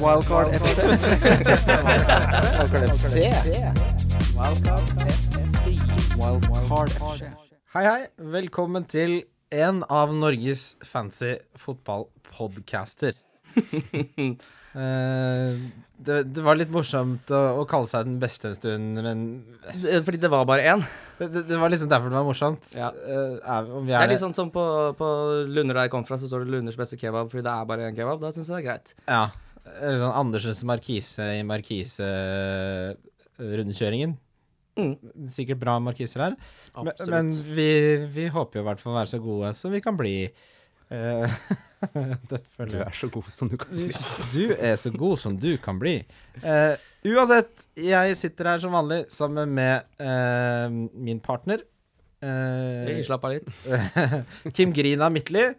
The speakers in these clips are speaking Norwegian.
Wildcard FC. Wildcard FC. Wildcard FC. Hei, hei. Velkommen til en av Norges fancy fotballpodcaster. uh, det, det var litt morsomt å, å kalle seg den beste en stund, men Fordi det var bare én. det, det- det var liksom derfor det var morsomt. Ja. Uh, er, om vi Det er er litt sånn som på, på Lunder der jeg kom fra, så står det 'Lunders beste kebab' fordi det er bare én kebab. Da syns jeg det er greit. Ja. Eller sånn Andersens markise i markise-rundkjøringen. Mm. Sikkert bra markiser her. Men, Absolutt. men vi, vi håper jo i hvert fall å være så gode som vi kan bli. Uh, Du er så god som du kan bli. Du er så god som du kan bli. Uh, uansett, jeg sitter her som vanlig sammen med uh, min partner. Uh, Eh, Slapp av litt. Kim Grina Midtly.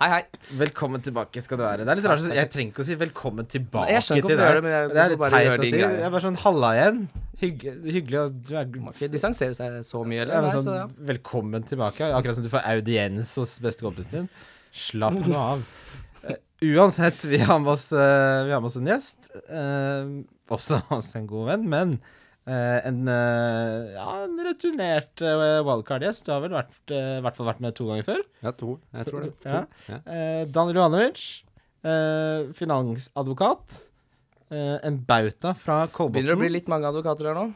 Hei, hei. Velkommen tilbake skal du være. Det er litt rart, Jeg trenger ikke å si velkommen tilbake Jeg til deg. det, men jeg- det er litt teit å si. Jeg er bare sånn halla igjen. Hygg, hyggelig å du er må ikke distansere seg så mye, eller? Nei, sånn, så ja. Velkommen tilbake. Akkurat som du får audiens hos bestekompisen din. Slapp nå av. Eh, uansett, vi har med oss, eh, vi har med oss en gjest. eh, også også en god venn, men en, eh, ja, en returnert uh, wildcard-gjest. Du har vel vært, eh, hvert fall vært med to ganger før? Ja, to. Jeg tror det. Ja. To. Ja. Eh, Daniel Johanovic, eh, finansadvokat. eh, en bauta fra Begynner det å bli litt mange advokater her nå?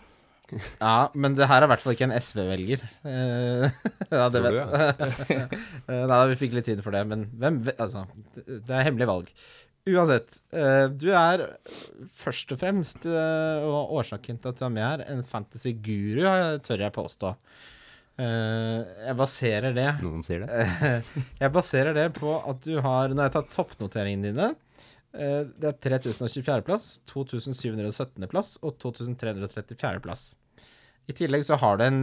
Ja, men det her er i hvert fall ikke en SV-velger. Eh, ja, det Tror vet du, Eh, Nei, vi fikk litt tid for det, men hvem vet Altså, det det er hemmelig valg. Uansett, eh, du er først og fremst, eh, og årsaken til at du er med her, en fantasy-guru, tør jeg påstå. Eh, jeg baserer det Noen sier det. Jeg baserer det på at du har Når jeg tar toppnoteringene dine Det er 3024. plass, 2717. plass og 2334. plass. I tillegg så har du en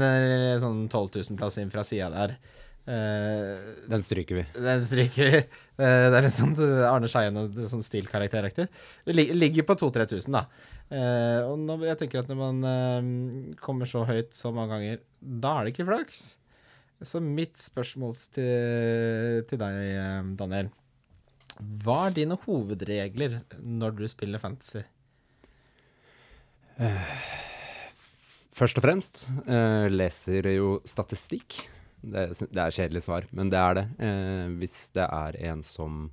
sånn 12 000 plass inn fra sida der. Eh, Den stryker vi. Den stryker vi. Uh, Det er litt sånn eh, Arne Skeien og sånn stilkarakteraktig. Det ligger på 2000-3000, da. Uh, og når, jeg tenker at når man kommer så høyt så mange ganger, da er det ikke flaks. Så mitt spørsmål til, til deg, Daniel. Hva er dine hovedregler når du spiller fantasy? Først og fremst leser jo statistikk. Det, det er kjedelig svar, men det er det. Eh, hvis det er en som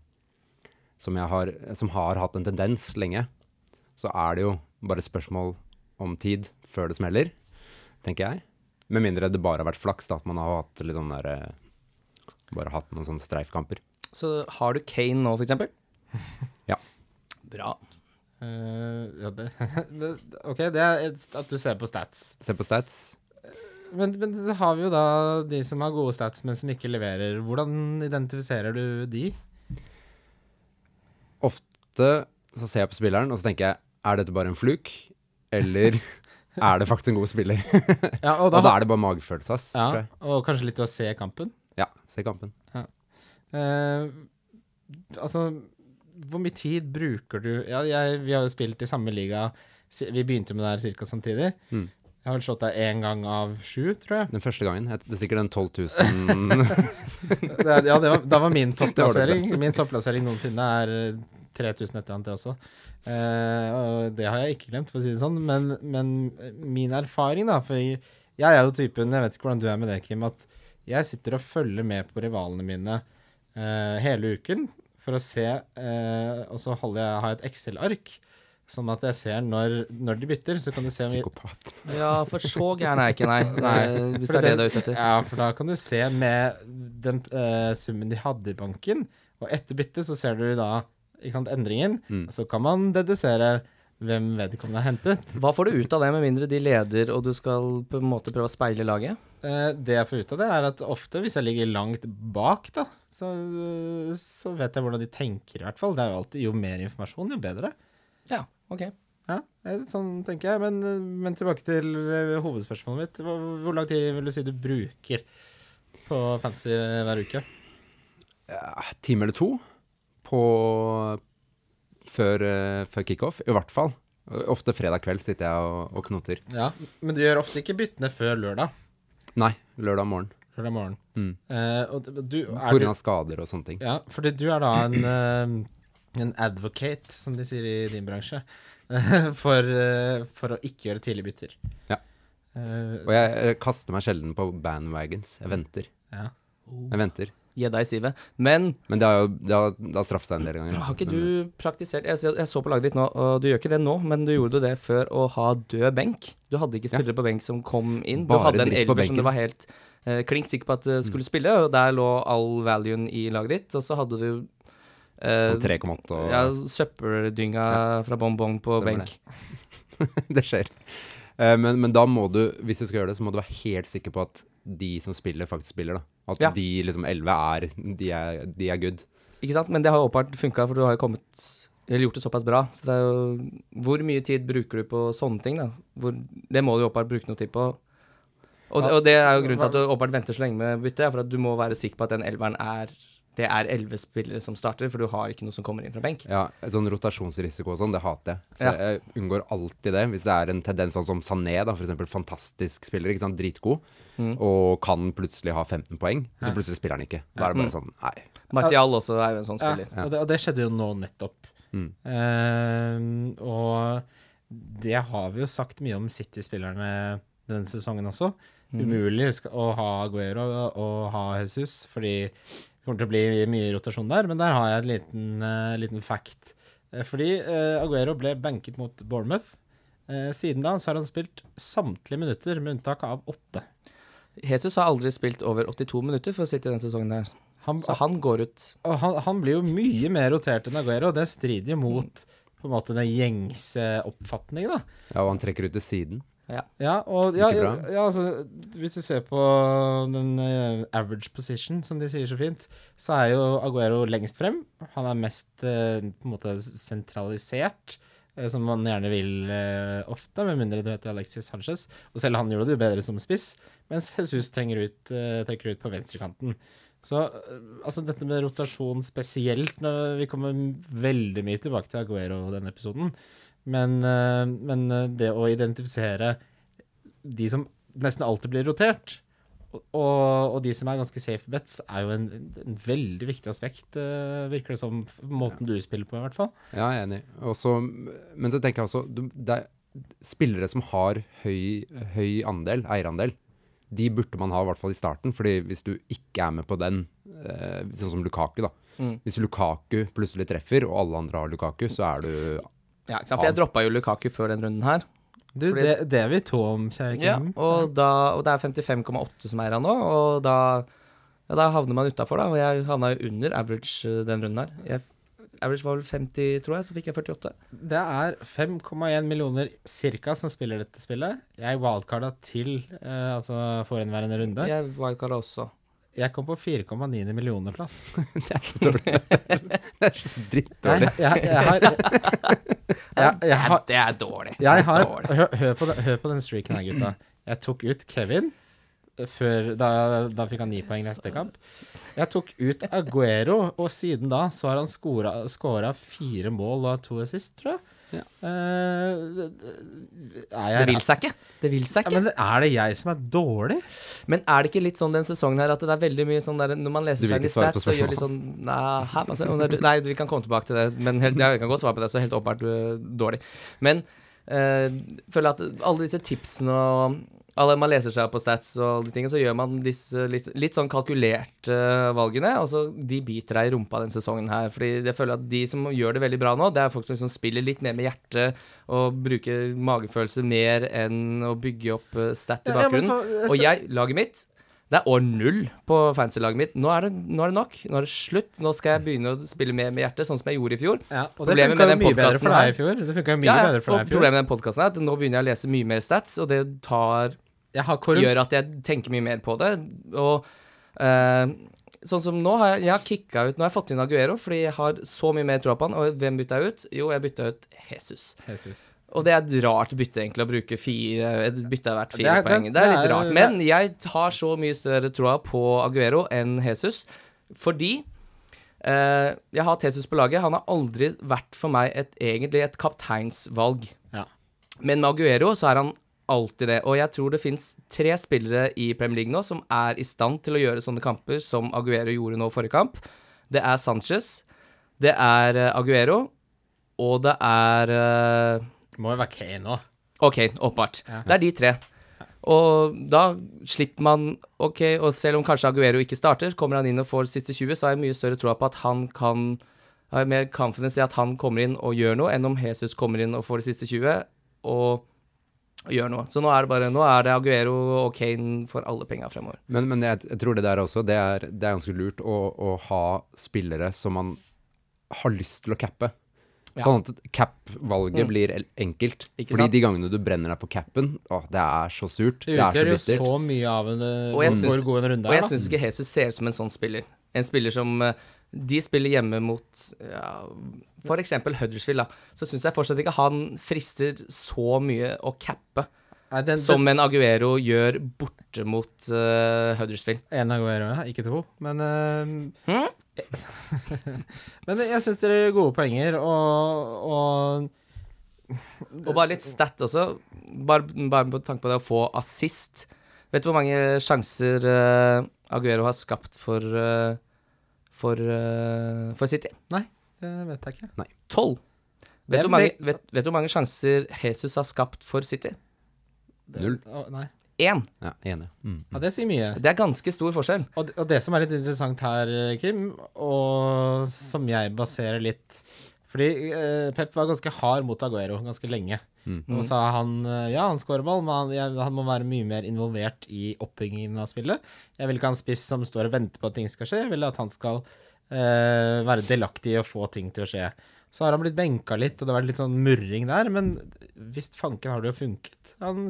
som, jeg har, som har hatt en tendens lenge, så er det jo bare spørsmål om tid før det smeller, tenker jeg. Med mindre det bare har vært flaks, da, at man har hatt litt sånn der eh, Bare hatt noen sånne streifkamper. Så har du Kane nå, for eksempel? Ja. Bra. Uh, ja, det, det, OK, det er et- at du ser på stats. Ser på stats. Men, men så har vi jo da de som har gode stats, men som ikke leverer. Hvordan identifiserer du de? Ofte så ser jeg på spilleren, og så tenker jeg er dette bare en fluk, eller er det faktisk en god spiller? Ja, og da er det bare magefølelse, ass, tror ja, jeg. Og kanskje litt å se kampen. Ja, se kampen. Eh, altså, hvor mye tid bruker du Ja, jeg, vi har jo spilt i samme liga. Vi begynte med det her ca. samtidig. Mm. Jeg har vel slått deg én gang av sju, tror jeg. Den første gangen. Det er sikkert den 12 000 Det, ja, det var, det var min topplassering. Min topplassering noensinne er eh, 3000 etter eller annet, det også. Eh, og det har jeg ikke glemt, for å si det sånn. Men, men min erfaring, da For jeg, jeg er jo typen, jeg vet ikke hvordan du er med det, Kim, at jeg sitter og følger med på rivalene mine eh, hele uken for å se eh, Og så jeg, har jeg et Excel-ark, sånn at jeg ser når, når de bytter. Så kan du se om vi Psykopat. Ja, for så gæren er jeg ikke, nei. Nei, Hvis det er det du er ute etter. Ja, for da kan du se med den eh, summen de hadde i banken, og etter byttet så ser du da ikke sant, endringen. Mm. Så kan man dedusere hvem vedkommende har hentet. Hva får du ut av det, med mindre de leder og du skal på en måte prøve å speile laget? Eh, det jeg får ut av det, er at ofte hvis jeg ligger langt bak, da, så, så vet jeg hvordan de tenker, i hvert fall. Det er jo alltid Jo mer informasjon, jo bedre. Ja, ok. Ja, eh, sånn tenker jeg. Men, men tilbake til eh, hovedspørsmålet mitt. Hvor, hvor lang tid vil du si du bruker på fantasy hver uke? Ja, time eller to på før, eh, før kickoff, i hvert fall. Ofte fredag kveld sitter jeg og, og knoter. Ja, Men du gjør ofte ikke byttene før lørdag? Nei, lørdag morgen. Lørdag morgen. Mm. Eh, og du, du, På grunn av skader og sånne ting. ja, fordi du er da en eh, en advocate, som de sier i din bransje, for, eh, for å ikke gjøre tidlige bytter. Ja. Eh, Og jeg, kaster meg sjelden på bandwagons. Jeg venter. ja. Jeg venter. Gi deg sivet. Men Men det har jo det har, det har straffet seg en del ganger. har ikke du praktisert jeg, jeg så på laget ditt nå, og du gjør ikke det nå, men du gjorde det før å ha død benk. Du hadde ikke Ja. spillere på benk som kom inn. Bare du hadde en elver som du var helt eh, klink sikker på at skulle spille, og der lå all valuen i laget ditt. Og så hadde du eh, Sånn 3,8 og ja, søppeldynga fra bonbong på Stemmer benk. det skjer. Eh, men, men da må du, hvis du skal gjøre det, så må du være helt sikker på at de som spiller, faktisk spiller. da. At Ja. de liksom 11 er de, er de er good. Ikke sant? Men det har jo åpenbart funka, for du har jo kommet eller gjort det såpass bra. Så det er jo Hvor mye tid bruker du på sånne ting, da? Hvor, det må du åpenbart bruke noe tid på. Og, og det er jo grunnen til at du åpenbart venter så lenge med byttet, for at du må være sikker på at den elveren er det er elleve spillere som starter, for du har ikke noe som kommer inn fra benk. Ja, Sånn rotasjonsrisiko og sånn, det hater jeg. Så Ja. jeg unngår alltid det. Hvis det er en tendens sånn som Sané, da, for eksempel, fantastisk spiller, ikke sant, dritgod, Mm. og kan plutselig ha 15 poeng, så Ja. plutselig spiller han ikke. Da er det Mm. bare sånn, nei. Martial også er jo en sånn spiller. Ja. og, det, og det skjedde jo nå nettopp. Mm. Uh, og det har vi jo sagt mye om City-spillerne denne sesongen også. Mm. Umulig å ha Aguero og, og ha Jesus, fordi det kommer til å bli mye rotasjon der. Men der har jeg en liten, uh, liten fact. Eh, fordi uh, Aguero ble benket mot Bournemouth. Uh, siden da så har han spilt samtlige minutter, med unntak av åtte. Jesus har aldri spilt over 82 minutter for å sitte i den sesongen der. Han, Så han går ut Og han, han blir jo mye mer rotert enn Aguero, og det strider jo mot på en måte den gjengse oppfatningen, da. Ja, og han trekker ut til siden. Ja, og ja, Ikke ja, ja, altså, hvis du ser på den uh, average position, som de sier så fint, så er jo Aguero lengst frem. Han er mest uh, på en måte sentralisert, uh, som man gjerne vil ofte, med mindre du heter Alexis Sanchez. Og selv han gjorde det jo bedre som spiss, mens Jesus trenger ut, trekker ut på venstrekanten. Så altså dette med rotasjon spesielt, når vi kommer veldig mye tilbake til Aguero denne episoden, men, eh, men eh, det å identifisere de som nesten alltid blir rotert, og, og, de som er ganske safe bets, er jo en, en veldig viktig aspekt, eh, virker det som, Måten måten du spiller på i hvert fall. Ja, jeg er enig. Også, men så tenker jeg også det er Spillere som har høy, høy andel, eierandel, de burde man ha i hvert fall i starten. fordi hvis du ikke er med på den, eh, sånn som Lukaku, da. Mm. Hvis Lukaku plutselig treffer, og alle andre har Lukaku, så er du Ja, ikke sant. For jeg droppa jo Lukaku før den runden her. Du, Fordi- det, det er vi to om, kjære Ja, Kim. og, da, og det er 55,8 som er han nå, og da, ja, da havner man utafor, da. Og jeg havna jo under average eh, den runden her. Jeg, average var vel 50, tror jeg, så fikk jeg 48. Det er 5,1 millioner cirka som spiller dette spillet. Jeg wildcarda til eh, altså forhenværende runde. Jeg wildcarda også. Jeg kom på 4,9 millioner plass. Det drittdårlig. Jeg, jeg, jeg har jeg, jeg har, det er dårlig. Det er har, dårlig. hør, hør, på hør på den streaken her, gutta. Jeg tok ut Kevin. eh, Før, da, da fikk han ni poeng neste kamp. Jeg tok ut Aguero, og siden da så har han scora fire mål og to assist, tror jeg. Ja. Uh, det- det- Det jeg vil seg ikke. Det vil seg ja, men er det jeg som er dårlig? Men er det ikke litt sånn den sesongen her at det er veldig mye sånn der Når man leser seg inn i ikke stats, så gjør litt sånn Nei, her, er Nei, vi kan komme tilbake til det, men helt, ja, jeg kan godt svare på det, så helt åpenbart dårlig. Men uh, føler at alle disse tipsene og alle man leser seg opp på stats og alle de tingene, så gjør man disse litt, litt sånn kalkulerte valgene, og så de biter deg i rumpa den sesongen her. Fordi jeg føler at de som gjør det veldig bra nå, det er folk som liksom spiller litt mer med hjertet og bruker magefølelse mer enn å bygge opp uh, stat i Ja, ja, for, bakgrunnen. skal... Og jeg, laget mitt Det er år null på fancy-laget mitt. Nå er, det, nå er det nok. Nå er det slutt. Nå skal jeg begynne å spille mer med hjertet, sånn som jeg gjorde i fjor. Ja, og det funka jo mye bedre for deg i fjor. Det funka mye Ja, bedre for deg i fjor. problemet med den podkasten er at nå begynner jeg å lese mye mer stats, og det tar gjør at jeg tenker mye mer på det. Og eh, sånn som nå har jeg, jeg har kicka ut Nå har jeg fått inn Aguero fordi jeg har så mye mer tro på han. Og hvem bytta jeg ut? Jo, jeg bytta ut Jesus. Jesus. Og det er et rart bytte, egentlig, å bruke fire Et bytte er verdt Det fire er- poeng. det- Det er litt rart. Men jeg har så mye større troa på Aguero enn Jesus, fordi eh, jeg har hatt Jesus på laget. Han har aldri vært for meg et, egentlig et kapteinsvalg. Ja. Men med Aguero så er han alltid det. Og jeg tror det fins tre spillere i Premier League nå som er i stand til å gjøre sånne kamper som Aguero gjorde nå forrige kamp. Det er Sanchez, Det er eh, Aguero, og det er eh, Må jo være Kane òg. OK, åpenbart. Ja. Det er de tre. Og da slipper man OK, og selv om kanskje Aguero ikke starter, kommer han inn og får siste 20, så har jeg mye større tro på at han kan har mer confidence i at han kommer inn og gjør noe, enn om Jesus kommer inn og får de siste 20 og gjør noe. Så nå er det bare Nå er det Aguero og Kane for alle penga fremover. Men, men jeg, jeg tror det der også, det er, det er ganske lurt å, å ha spillere som man har lyst til å cappe. Ja. Sånn at cap-valget Mm. blir enkelt. Ikke Fordi sant? de gangene du brenner deg på capen, å, det er så surt. Det Det er utgjør jo så mye av en eh, jeg hvor god en runde Og jeg syns ikke Jesus ser ut som en sånn spiller. En spiller som eh, De spiller hjemme mot ja, f.eks. Huddersfield, da. Så syns jeg fortsatt ikke han frister så mye å cappe Nei, den, som en Aguero gjør borte mot uh, Huddersfield. En Aguero, ja. Ikke to. Men uh, Hm? Men jeg syns dere gjør gode poenger, og, og Og bare litt stat også. Bare, bare med tanke på det å få assist. Vet du hvor mange sjanser uh, Aguero har skapt for uh, for, uh, for City? Det vet jeg ikke. Tolv. Det Vet du hvor mange, vet, vet du hvor mange sjanser Jesus har skapt for City? Det- Null. Å, nei. Én. Ja, enig. Mm. Ja, det sier mye. Det er ganske stor forskjell. Og det, og det som er litt interessant her, Kim, og som jeg baserer litt Fordi eh, Pep var ganske hard mot Aguero ganske lenge. Mm. Og sa han eh, ja, han skårer mål, men han, jeg, han må være mye mer involvert i oppbyggingen av spillet. Jeg vil ikke ha en spiss som står og venter på at ting skal skje. Jeg vil at han skal eh, være delaktig i å få ting til å skje. Så har han blitt benka litt, og det har vært litt sånn murring der, men visst fanken har det jo funket. Han,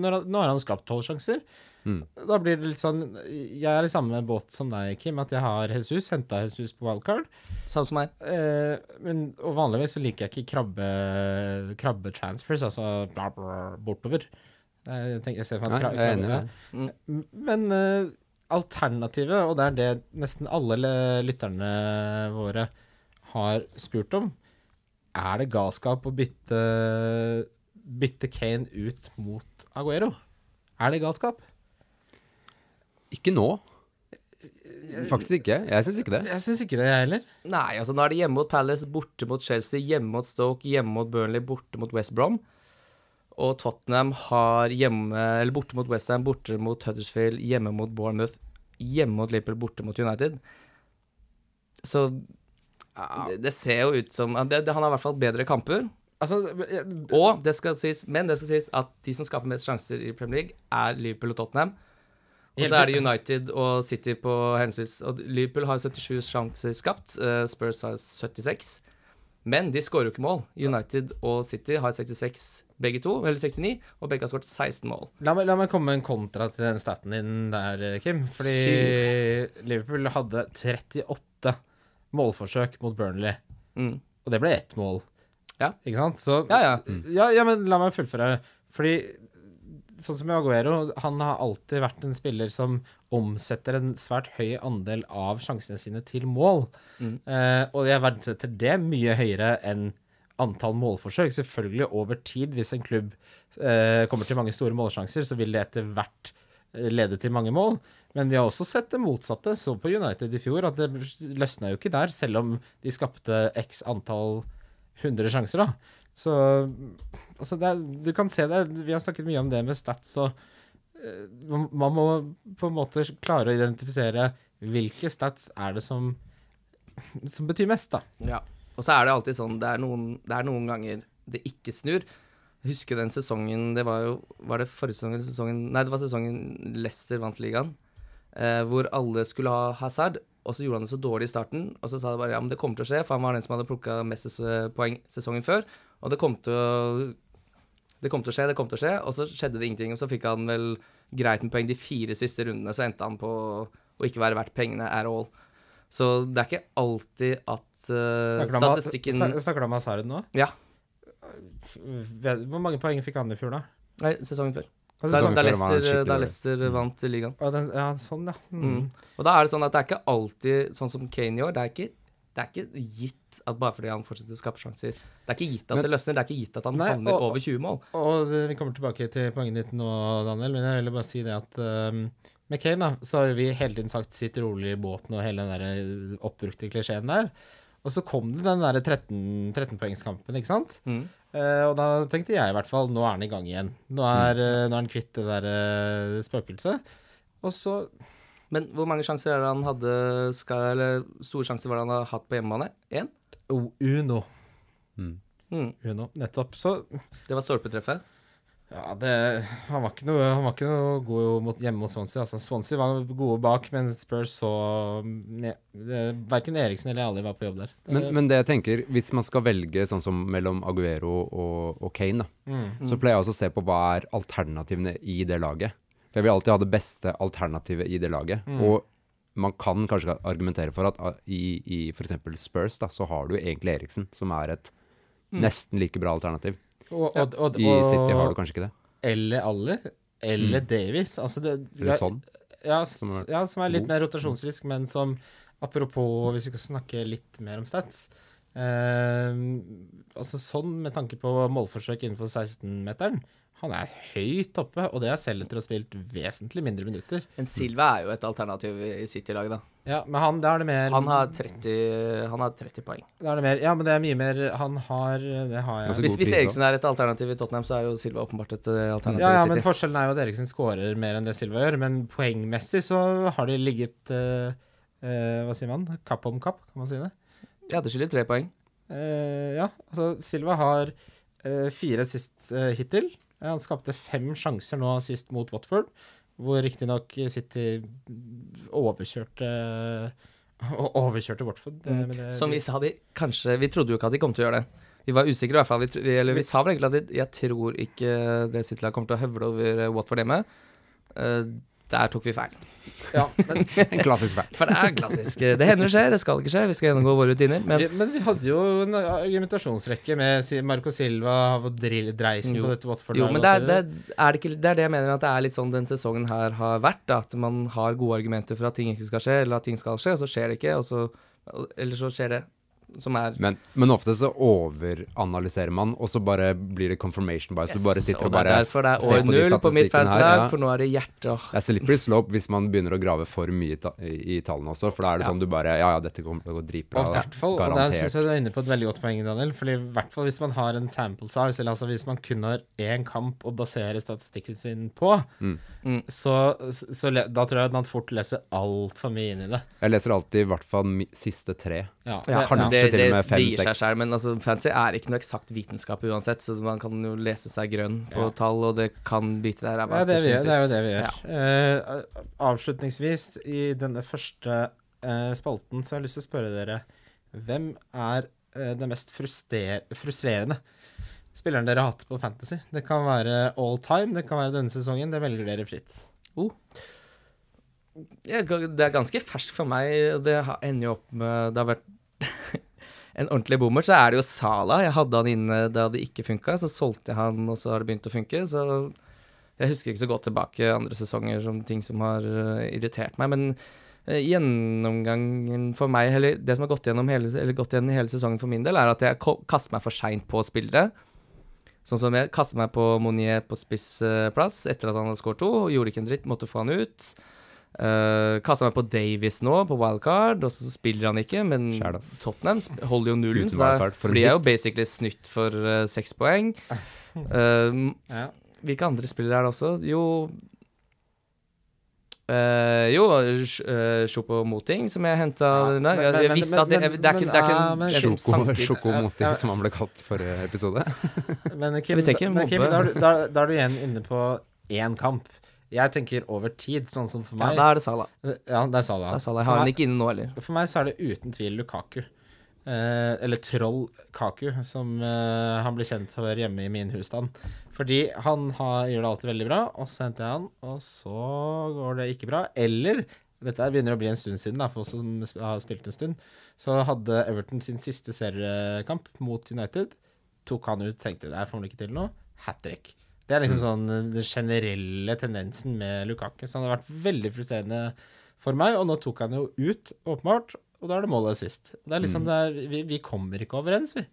når, nå har han skapt tolv sjanser. Mm. Da blir det litt sånn Jeg er i samme båt som deg, Kim, at jeg har Jesus, henta Jesus på wildcard. Samme som meg. Eh, men, og vanligvis så liker jeg ikke krabbe krabbetransfers, altså bla, bla, bortover. Jeg, tenker, jeg ser for meg krabbe, jeg er enig i krabbe- det. Men eh, alternativet, og det er det nesten alle lytterne våre har spurt om, er det galskap å bytte, bytte Kane ut mot Aguero? Er det galskap? Ikke nå. Faktisk ikke. Jeg syns ikke det. Jeg syns ikke det, jeg heller. Nei, altså nå er det hjemme mot Palace, borte mot Chelsea, hjemme mot Stoke, hjemme mot Burnley, borte mot West Brom. Og Tottenham har hjemme, eller borte mot Westham, borte mot Huddersfield, hjemme mot Bournemouth, hjemme mot Liverpool, borte mot United. Så det, det ser jo ut som det, det, Han har i hvert fall bedre kamper. Altså, jeg, Og det skal sies, men det skal sies at de som skaper mest sjanser i Premier League, er Liverpool og Tottenham. Og så er det United og City på henholdsvis Og Liverpool har 77 sjanser skapt, eh, Spurs har 76. Men de skårer jo ikke mål. United og City har 66 begge to, eller 69, og begge har skåret 16 mål. La meg, la meg komme med en kontra til den staten din der, Kim. Fordi Liverpool hadde 38 målforsøk mot Burnley, Mm. og det ble ett mål. Ja. Ikke sant? Så, Ja, ja. ja, ja, men la meg fullføre. Fordi sånn som Aguero, han har alltid vært en spiller som omsetter en svært høy andel av sjansene sine til mål. Mm. Eh, og jeg verdsetter det mye høyere enn antall målforsøk. Selvfølgelig over tid, hvis en klubb eh, kommer til mange store målsjanser, så vil det etter hvert eh, lede til mange mål. Men vi har også sett det motsatte. Så på United i fjor at det løsna jo ikke der, selv om de skapte x antall hundre sjanser, da. Så altså er, du kan se det. Vi har snakket mye om det med stats, og eh, man må på en måte klare å identifisere hvilke stats er det som, som betyr mest, da. Ja. Og så er det alltid sånn det er, noen, det er noen ganger det ikke snur. Jeg husker den sesongen Det var jo Var det forrige sesong sesongen Nei, det var sesongen Leicester vant ligaen. Eh, hvor alle skulle ha Hazard, og så gjorde han det så dårlig i starten. Og så sa de bare ja, men det kommer til å skje, for han var den som hadde plukka mest poeng sesongen før. Og det kom til å Det kom til å skje, det kom til å skje. Og så skjedde det ingenting. Og så fikk han vel greit med poeng de fire siste rundene, så endte han på å ikke være verdt pengene at all. Så det er ikke alltid at uh, Snakker om- statistikken snak- Snakker du om Hazard nå? Ja. Hvor mange poeng fikk han i fjor, da? Nei, sesongen før. Altså, Da, sånn- før Leicester, skikkelig. Leicester vant ligaen. Ja, sånn, ja. Mm. Mm. Og da er det sånn at det er ikke alltid sånn som Kane gjør. Det er ikke, det er ikke gitt at bare fordi han fortsetter å skape sjanser Det er ikke gitt at Men- det løsner. Det er ikke gitt at han Nei, havner og- over 20 mål. Og og vi kommer tilbake til poenget ditt nå, Daniel, men jeg ville bare si det at um, med Kane da, så har vi hele tiden sagt 'sitt rolig i båten' og hele den der oppbrukte klisjeen der. Og så kom det den derre 13 13-poengskampen, ikke sant? Mm. Eh, og da tenkte jeg i hvert fall nå er han i gang igjen. Nå er, mm. nå er han kvitt det der eh, spøkelset. Og så Men hvor mange sjanser er det han hadde skal, Eller store sjanser var det han har hatt på hjemmebane? Én? oh, Uno. Mm. Mm. Uno. Nettopp. Så Det var stolpetreffet. Ja, det Han var ikke noe, han var ikke noe god mot, hjemme mot Swansea. Altså, Swansea var gode bak, men Spurs så ne- det- Verken Eriksen eller Ali var på jobb der. Men, men det jeg tenker, hvis man skal velge sånn som mellom Aguero og, og Kane, da, Mm. så pleier jeg også å se på hva er alternativene i det laget. For jeg vil alltid ha det beste alternativet i det laget. Mm. Og man kan kanskje argumentere for at i, i f.eks. Spurs, da, så har du egentlig Eriksen, som er et Mm. nesten like bra alternativ. Og, og, og, I City har du kanskje ikke det. Eller Ali. Eller Mm. Davies. Altså det, Eller det- sånn. Ja, som er ja, som er litt god. mer rotasjonsrisk, men som Apropos, hvis vi skal snakke litt mer om stats eh, Altså sånn med tanke på målforsøk innenfor 16-meteren. Han er høyt oppe, og det er selv etter å ha spilt vesentlig mindre minutter. Men Silva er jo et alternativ i City-laget, da. Ja, men han, det er det mer Han har 30, han har 30 poeng. Det er det mer Ja, men det er mye mer Han har Det har jeg. Hvis, hvis Eriksen er et alternativ i Tottenham, så er jo Silva åpenbart et eh, alternativ Ja, ja, i men forskjellen er jo at Eriksen skårer mer enn det Silva gjør. Men poengmessig så har de ligget uh, uh, Hva sier man? Kapp om kapp, kan man si det? Ja, det skiller tre poeng. Uh, ja, altså Silva har eh, fire sist hittil. Han skapte fem sjanser nå sist mot Watford, hvor riktignok City overkjørte Overkjørte Watford. men det- Som vi sa de kanskje Vi trodde jo ikke at de kom til å gjøre det. Vi var usikre i hvert fall. Vi, eller vi sa vel egentlig at jeg tror ikke det City-laget kommer til å høvle over Watford hjemme. Eh, der tok vi feil. Ja, men, En klassisk feil. For det er klassisk. Det hender det skjer, det skal ikke skje. Vi skal gjennomgå våre rutiner. Men vi, men vi hadde jo en argumentasjonsrekke med Marco Silva og Dreisen Jo. på dette Watford. Jo, men det er, det, er det, ikke, det er det jeg mener at det er litt sånn den sesongen her har vært. Da, at man har gode argumenter for at ting ikke skal skje, eller at ting skal skje, og så skjer det ikke. Og så, eller så skjer det som er Men, men ofte så overanalyserer man, og så bare blir det confirmation bias. Yes, du bare sitter og det er bare derfor det er ser år på de null på mitt statistikkene her, fanslag, ja. for nå er det hjerte åh. Det er slippery slope hvis man begynner å grave for mye i, ta i tallene også, for da er det Ja. sånn du bare Ja, ja, dette kommer til å gå dritbra. Og i hvert fall, og der syns jeg du er inne på et veldig godt poeng, Daniel. Fordi i hvert fall hvis man har en sample size, eller altså hvis man kun har én kamp å basere statistikken sin på, Mm. Mm. så, så da tror jeg at man fort leser altfor mye inn i det. Jeg leser alltid i hvert fall siste tre. Ja, Ja, det- kanskje det, til og det med fem, sier seg selv, men altså, fancy er ikke noe eksakt vitenskap uansett, så man kan jo lese seg grønn på Ja. tall, og det kan bite deg i ræva. Ja, det, vi gjør, det er jo det vi gjør. Eh, avslutningsvis, i denne første uh, spalten, så har jeg lyst til å spørre dere Hvem er uh, det mest frustrerende spilleren dere har hatt på Fantasy? Det kan være all time, det kan være denne sesongen. Det velger dere fritt. Ja, det er ganske ferskt for meg, og det har- ender jo opp med Det har vært en ordentlig bommer. Så er det jo Sala. Jeg hadde han inne da det ikke funka, så solgte jeg han, og så har det begynt å funke. Så jeg husker ikke så godt tilbake andre sesonger som ting som har eh, irritert meg. Men eh, gjennomgangen for meg, eller det som har gått gjennom hele, gått igjen hele sesongen for min del, er at jeg kaster meg for seint på spillere. Sånn som jeg kastet meg på Monier på spissplass etter at han hadde skåret to. Gjorde ikke en dritt, måtte få han ut. Uh, Kasta meg på Davies nå, på wildcard, og så spiller han ikke. Men Kjærlig. Tottenham holder jo nullen, Uten så da en blir jeg jo basically snytt for eh, seks poeng. Uh, Ja. hvilke andre spillere er det også? Jo Uh, Jo, Chopo-Moting, som jeg henta Ja, jeg, men- jeg, visste at det, det er ikke, det er ikke men- en- en Sjoko, ja. som han ble kalt forrige episode. Men Kim, da, men Kim da, du- da, da er du igjen inne på én kamp. Jeg tenker over tid, sånn som for meg Ja, da er det Salah. Ja, det er Salah. Det er Salah. Jeg har han ikke inne nå heller. For meg så er det uten tvil Lukaku. Eh, eller Troll Kaku, som eh, han blir kjent for hjemme i min husstand. Fordi han har, gjør det alltid veldig bra, og så henter jeg han, og så går det ikke bra. Eller dette begynner å bli en stund siden, da, for oss som har spilt en stund. Så hadde Everton sin siste seriekamp mot United. Tok han ut, tenkte der får han ikke til noe. Hat trick. Det er liksom sånn eh, den generelle tendensen med Lukaku. Så han har vært veldig frustrerende for meg, og nå tok han jo ut, åpenbart, og da er det målet sist. Det er liksom Mm. det er, vi, vi kommer ikke overens, vi.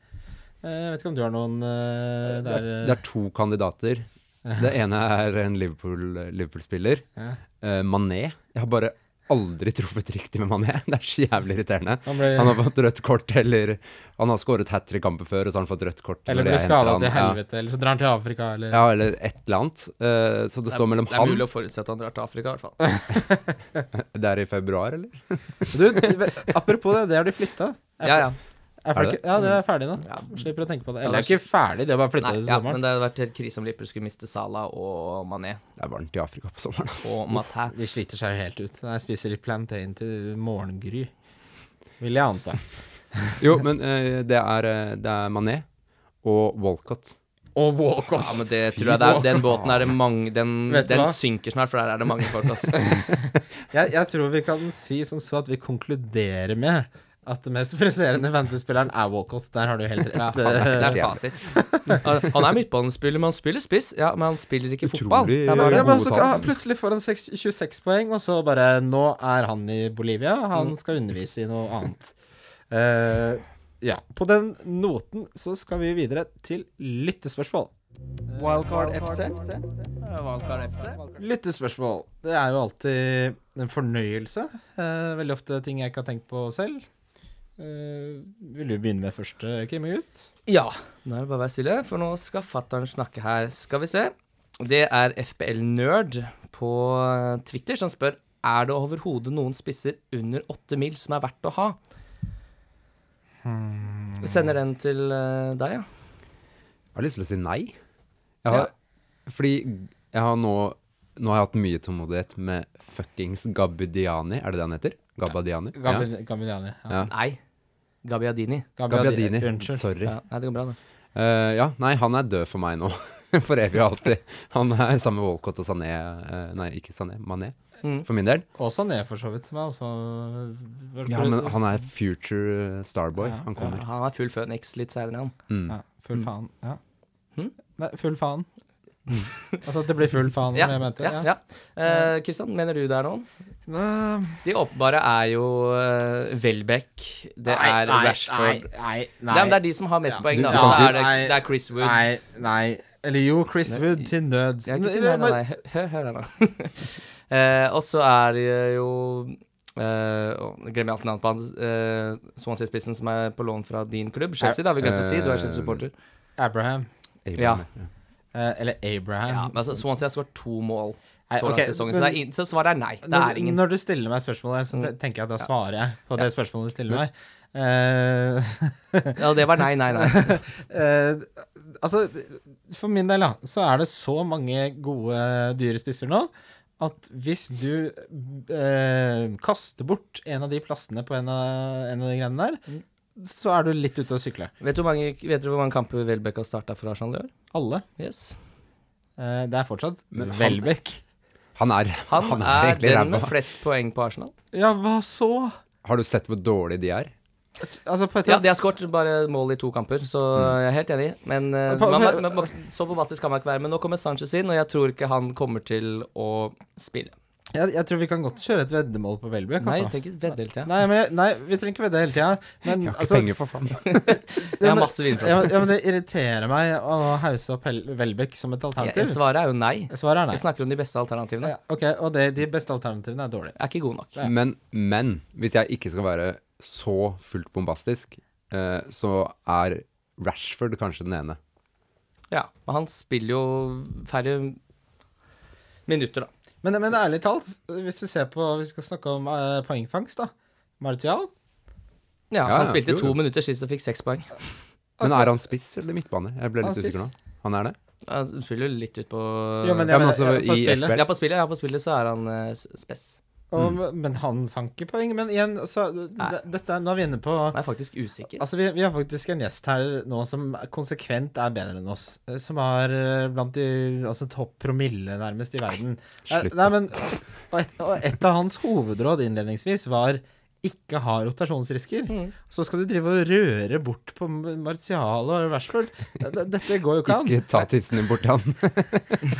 Eh, Jeg vet ikke om du har noen der Det er, det er to kandidater. Det ene er en Liverpool- Liverpool-spiller. ja. Eh, Mané. Jeg har bare aldri truffet riktig med Mané. Det er så jævlig irriterende. Han ble, Han har fått rødt kort, eller Han har skåret hat trick kamper før, og så har han fått rødt kort. eller blir skada til helvete, eller så drar han til Afrika, eller Ja, ja, eller et eller annet. Uh, så det står mellom Det er han mulig å forutsette at han drar til Afrika, i hvert fall. Det er i februar, eller? Du, apropos det, det har de flytta. Ja, ja. Er Er det ja, det er ferdig nå. Ja. Slipper å tenke på det. Ja, Eller det det er ikke ferdig, det er bare flytta til ja, sommeren. men det hadde vært helt krise om Liverpool skulle miste Salah og Mané Det er varmt i Afrika på sommeren, og Maté. De sliter seg jo helt ut. Jeg spiser litt plantain til morgengry. Vil jeg anta. Jo, men uh, det, er, eh, det er Mané og Walcott. Og Walcott. Ja, men det tror jeg det er, Den båten er det mange Den, den synker snart, for der er det mange folk, altså. Jeg, jeg tror vi kan si som så at vi konkluderer med at det mest presserende fantasy-spilleren er Walcott. Der har du helt Ja, rett. det er fasit. Han er midtbanespiller, men han spiller spiss. Ja, men han spiller ikke fotball. Ja, men, ja, men så plutselig får han seks- 26 poeng, og så bare Nå er han i Bolivia. Han Mm. skal undervise i noe annet. Uh, ja. På den noten så skal vi videre til lyttespørsmål. Wildcard FC. Wildcard FC. Lyttespørsmål. Det er jo alltid en fornøyelse. Eh, veldig ofte ting jeg ikke har tenkt på selv. Eh, vil du begynne med første, Kim Gutt? Ja, nå er det bare å være stille, for nå skal fattern snakke her. Skal vi se. Det er FBL-nerd på eh, Twitter som spør er det overhodet noen spisser under åtte mil som er verdt å ha. Jeg sender den til eh, deg, ja. Jeg har lyst til å si nei. Jeg har, Fordi jeg har nå Nå har jeg hatt mye tålmodighet med fuckings Gabbidiani. Er det det han heter? Gabbadiani? Ja. Gabi- Ja. Ja. Nei. Gabbiadini. Gabbiadini. Unnskyld. Sorry. Ja, nei, det går bra, det. Uh, ja, nei, han er død for meg nå. for evig og alltid. Han er sammen med Walcott og Sané eh, Nei, ikke Sané, Mané, Mm. for min del. Og Sané, for så vidt, som er også Ja, men han er future eh, starboy. Ja, Han kommer. Han er full Phoenix litt senere, han. Mm. Ja, full faen. Ja. Mm? Nei, full faen. altså at det blir full faen, Ja, som jeg mente. ja, ja. Uh, Kristian, mener du det er noen? De åpenbare er jo uh, Welbeck, det nei, er nei, Rashford Nei, nei, Det, er, det er de som har mest Ja. poeng, da. Så er det, det er Chris Wood. Nei, nei. Eller jo, Chris Nei. Wood til nød. Jeg har ikke nei, nei, nei. Hør, hør, her, da. eh, og så er det jo Uh, glemmer alt navnet på hans Uh, Swansea-spissen som er på lån fra din klubb. Chelsea, det har vi glemt å si. Du er Chelsea-supporter. Abraham. Abraham, Ja. Uh, eller Abraham. Ja, men altså, Swansea har skåret to mål Nei, så langt ok, i sesongen, så, men- det er inn, så svaret er nei. Det når, er ingen. Når du stiller meg spørsmålet, så Mm. tenker jeg at da svarer jeg på det spørsmålet du stiller meg. Uh, Ja, det var nei, nei, nei. uh, altså, for min del, da, så er det så mange gode dyrespisser nå at hvis du eh, kaster bort en av de plassene på en av, en av de greiene der, Mm. så er du litt ute å sykle. Vet, du mange, vet du hvor mange kamper Welbeck har starta for Arsenal i år? Alle. Yes. Eh, det er fortsatt Welbeck. Han er, Han, han er er den med flest poeng på Arsenal. Ja, hva så? Har du sett hvor dårlige de er? Altså, på et Ja, de har skåret bare mål i to kamper, så jeg er helt enig. Men eh, På- man, man, man, så bombastisk kan man ikke være. Men nå kommer Sanchez inn, og jeg tror ikke han kommer til å spille. Jeg, jeg tror vi kan godt kjøre et veddemål på Welbeck. Nei, vi trenger ikke vedde hele tida. Nei, men, nei, vi trenger ikke vedde hele tida. Men Jeg har ikke altså, penger, for faen. Jeg har masse ja, vinflasker. ja, men det irriterer meg å hause opp Welbeck som et Ja, alternativ. Svaret er jo nei. Svaret er nei. Vi snakker om de beste alternativene. Ja, ok, Og det, de beste alternativene er dårlige. Er ikke gode nok. Men, men hvis jeg ikke skal være så fullt bombastisk, eh, så er Rashford kanskje den ene. Ja, men han spiller jo færre minutter, da. Men, men ærlig talt, hvis vi ser på Hvis vi skal snakke om uh, poengfangst, da. Martial? Ja, Ja, han ja, spilte jo, to minutter sist og fikk seks poeng. Men Altså- er han spiss eller midtbane? Jeg ble litt er usikker nå. Han er det? Han spiller jo litt ut på Jo, men, Ja, jeg men mener, ja, på i spillet. FBL. Ja, på spillet, ja, på spillet så er han uh, spess. Og, Men han sank ikke poeng. Men igjen, så dette, Nå er vi inne på Jeg er faktisk usikker. Altså, vi, vi har faktisk en gjest her nå som konsekvent er bedre enn oss. eh, Som er eh, blant de altså, topp promille, nærmest, i verden. Eh, slutt. Nei, men og et, og et av hans hovedråd innledningsvis var ikke har rotasjonsrisker. Mm. Så skal du drive og røre bort på Martial og Rashford. Dette går jo ikke an. Ikke ta tissen din bort til han.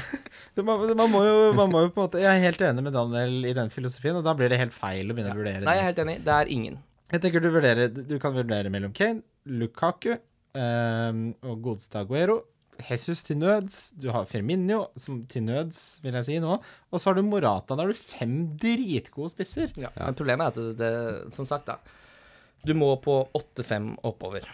Man, man, må jo, man må jo på en måte Jeg er helt enig med Daniel i den filosofien, og da blir det helt feil å begynne å vurdere Nei, jeg er helt enig. Det er ingen. Jeg tenker du vurderer Du du kan vurdere mellom Kane, Lukaku um, og godeste Aguero. Jesus til nøds, du har Firminio som til nøds, vil jeg si nå, og så har du Morata. Da har du fem dritgode spisser. Ja. Men problemet er at det, det Som sagt, da. Du må på 8-5 oppover.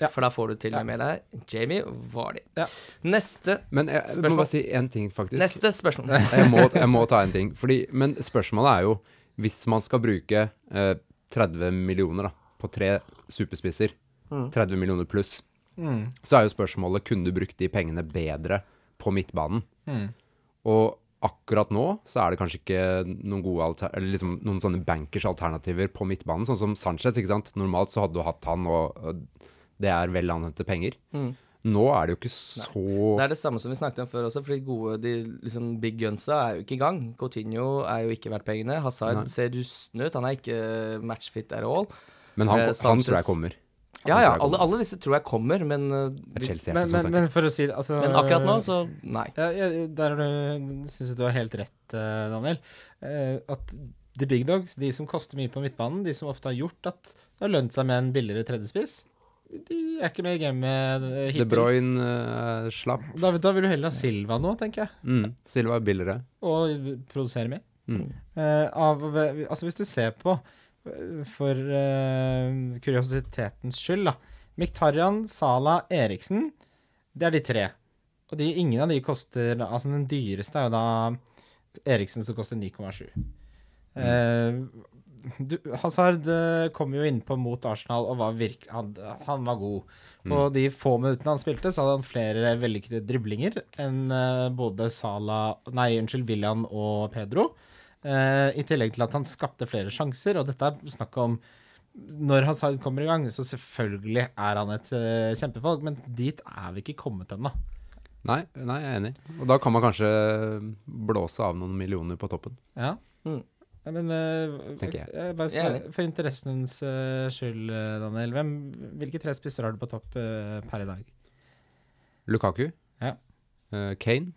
Ja. For da får du til Ja. med deg Jamie Vardy. Ja. Neste, Men jeg, jeg Spørsmål? må bare si én ting, faktisk. neste spørsmål. jeg, må, jeg må ta en ting. Fordi, men spørsmålet er jo Hvis man skal bruke eh, 30 millioner da, på tre superspisser, 30 millioner pluss, Mm. så er jo spørsmålet kunne du brukt de pengene bedre på midtbanen. Mm. Og akkurat nå så er det kanskje ikke noen gode alter eller liksom noen sånne bankers alternativer på midtbanen, sånn som Sanchez. ikke sant? Normalt så hadde du hatt han, og, det er vel anvendte penger. Mm. Nå er det jo ikke så Det er det samme som vi snakket om før også, for de gode de liksom big gunsa er jo ikke i gang. Coutinho er jo ikke verdt pengene. Hazard Nei. ser rusten ut. Han er ikke matchfit at all. Men han, Eh, han tror jeg kommer. Ja ja, alle, alle disse tror jeg kommer, men, vi- Chelsea, Men, men, men for å si det altså, men akkurat nå, så nei. Ja, ja, der syns jeg du har helt rett, eh, Daniel. Eh, At the big dogs, de som koster mye på midtbanen, de som ofte har gjort at det har lønt seg med en billigere tredjespiss, de er ikke med i gamet hittil. De. Bruyne uh, slapp. Da, da vil du heller ha Silva nå, tenker jeg, Mm. Silva er billigere. og produsere mer. Mm. Uh, av, altså hvis du ser på, eh, for uh, kuriositetens skyld, da. Miktarian, Sala, Eriksen, det er de tre. Og de, ingen av de koster Altså den dyreste er jo da Eriksen, som koster 9,7. Mm. Uh, Hazard eh, kom jo innpå mot Arsenal og var virkelig han, han var god. og de få minuttene han spilte, så hadde han flere vellykkede driblinger enn uh, både Sala Nei, unnskyld, William og Pedro. Eh, I tillegg til at han skapte flere sjanser, og dette er snakk om når Hazard kommer i gang, så selvfølgelig er han et uh, kjempevalg, men dit er vi ikke kommet ennå. Nei, nei, jeg er enig. Og da kan man kanskje blåse av noen millioner på toppen. Ja. Mm. Ja, Men uh, jeg. eh, Jeg er for, interessens uh, skyld, eh, Daniel. Hvem, hvilke tre spisser har du på topp uh, per i dag? Lukaku. Ja. Eh, Kane.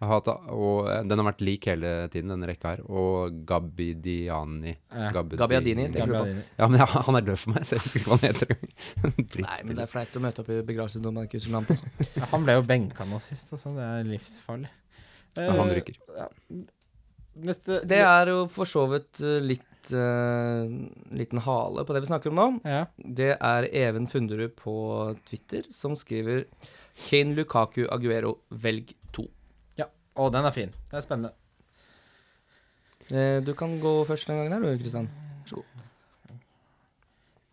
Har hatt, og eh, den har vært lik hele tiden, denne rekka her. Og Gabidiani. Eh. Gabbiadini, tenker du. Ja, men ja, han er død for meg, så jeg husker ikke hva han heter. Nei, men det er flaut å møte opp i begravelsen når man ikke husker navnet på. Ja, han ble jo benka nå sist, altså. Det er livsfarlig. Ja, han ryker. Ja. Neste Det er jo for så vidt uh, litt uh, liten hale på det vi snakker om nå. Ja. Det er Even Funderud på Twitter som skriver Kane Lukaku Aguero, velg to. ja. og den er fin. Det er spennende. Eh, du kan gå først den gangen her, du, Kristian. Vær så god.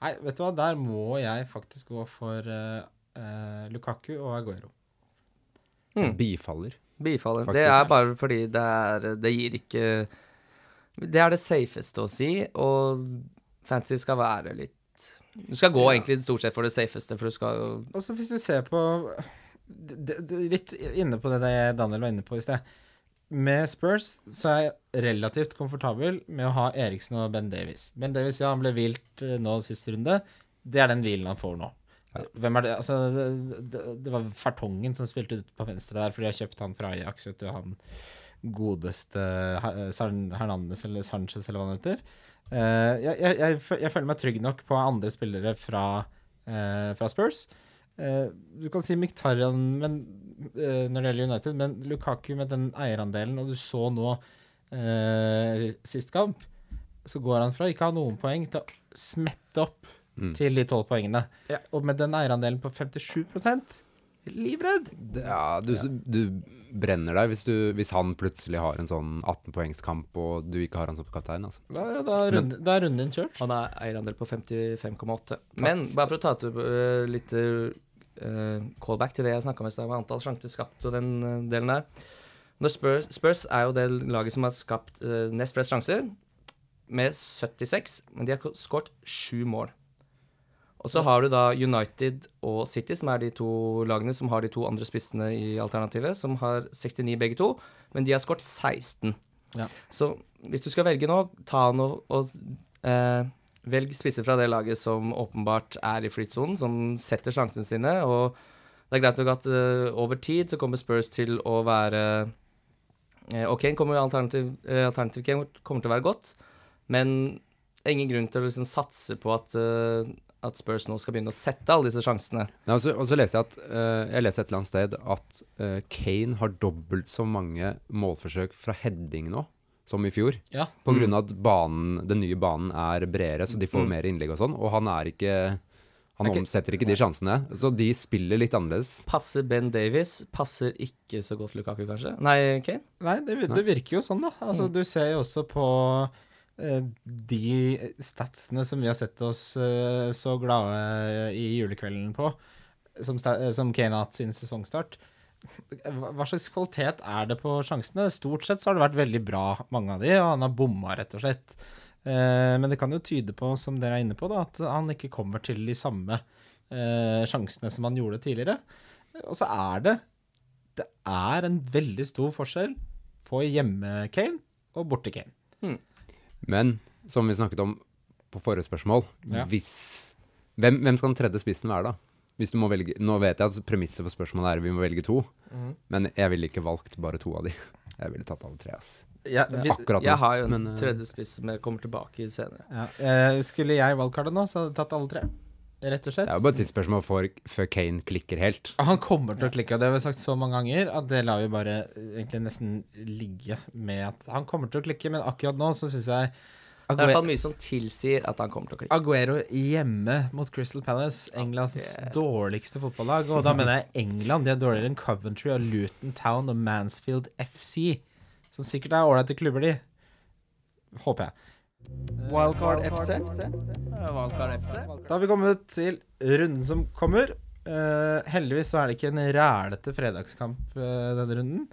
Nei, vet du hva, der må jeg faktisk gå for uh, eh, Lukaku og Aguero. Mm. Bifaller. Bifaller. Faktisk. Det er bare fordi det er Det gir ikke Det er det safeste å si, og fantasy skal være litt Du skal gå Ja. egentlig stort sett for det safeste, for du skal Og så hvis du ser på det, det, Litt inne på det Daniel var inne på i sted. Med Spurs så er jeg relativt komfortabel med å ha Eriksen og Ben Davies. Ben Davies, ja, han ble hvilt eh, nå siste runde. Det er den hvilen han får nå. Hvem er det? Altså, det, det, det var Fertongen som spilte ut på venstre der, fordi jeg kjøpte han fra Ajax. Vet du, han godeste Her- Hernandez eller Sanchez, eller hva han heter. Eh, jeg, jeg, jeg, føler meg trygg nok på andre spillere fra, eh, fra Spurs. Eh, du kan si Miktarian men, når det gjelder United, men Lukaku med den eierandelen, og du så nå eh, sist kamp, så går han fra ikke ha noen poeng til å smette opp Mm. til de tolv poengene. Ja. Og med den eierandelen på 57 livredd. Ja, du, du brenner deg hvis, du, hvis han plutselig har en sånn 18-poengskamp og du ikke har han som kaptein. Altså. Da, da, er runden- da er runden din kjørt. Han er eierandel på 55,8. Men bare for å ta til uh, litt uh, callback til det jeg snakka om i stad, med antall sjanser skapt og den uh, delen der. Når Spurs, Spurs er jo det laget som har skapt uh, nest flest sjanser, med 76, men de har skåret sju mål. Og så har du da United og City, som er de to lagene som har de to andre spissene i alternativet, som har 69 begge to, men de har skåret 16. Ja. Så hvis du skal velge nå, ta nå og eh, velg spisser fra det laget som åpenbart er i flytsonen, som setter sjansene sine. Og det er greit nok at eh, over tid så kommer Spurs til å være eh, OK, kommer alternativ, eh, alternativ kommer til å være godt, men ingen grunn til å liksom satse på at, eh, at Spurs nå skal begynne å sette alle disse sjansene. Nei, og, så, og så leser jeg at uh, Jeg leser et eller annet sted at uh, Kane har dobbelt så mange målforsøk fra heading nå som i fjor. Ja. På grunn av at banen, den nye banen er bredere, så de får Mm. mer innlegg og sånn. Og han er ikke Han Er omsetter ikke de sjansene. Så de spiller litt annerledes. Passer Ben Davies, passer ikke så godt Lukaku, kanskje? Nei, Kane? Nei, det, det virker jo sånn, da. Altså, Du ser jo også på de statsene som vi har sett oss eh, så glade i julekvelden på, som, eh, Kane har hatt sin sesongstart. Hva slags kvalitet er det på sjansene? Stort sett så har det vært veldig bra, mange av de, og han har bomma, rett og slett. Eh, men det kan jo tyde på, som dere er inne på, da, at han ikke kommer til de samme eh, sjansene som han gjorde tidligere. Og så er det Det er en veldig stor forskjell på hjemme-Kane og borte-Kane. Men som vi snakket om på forrige spørsmål, Ja. hvis hvem, hvem skal den tredje spissen være, da? Hvis du må velge Nå vet jeg at premisset for spørsmålet er vi må velge to, men jeg ville ikke valgt bare to av de. Jeg ville tatt alle tre, ass. Ja, vi, Akkurat nå. Jeg har jo en men, eh, tredje spiss som jeg kommer tilbake i senere. ja, eh, skulle jeg valgkartet nå, så hadde jeg tatt alle tre. Rett og slett. Det er jo bare et tidsspørsmål før Kane klikker helt. Han kommer til å klikke, og det har vi sagt så mange ganger at det lar vi bare eh, egentlig nesten ligge med at han kommer til å klikke, men akkurat nå så syns jeg Det er i hvert fall mye som tilsier at han kommer til å klikke. Aguero hjemme mot Crystal Palace, Englands okay. dårligste fotballag, og da mener jeg England. De er dårligere enn Coventry og Luton Town og Mansfield FC, som sikkert er ålreite klubber, de. Håper jeg. Wildcard FC. Wildcard FC. Da har vi kommet til runden som kommer. Eh, heldigvis så er det ikke en rælete fredagskamp eh, denne runden.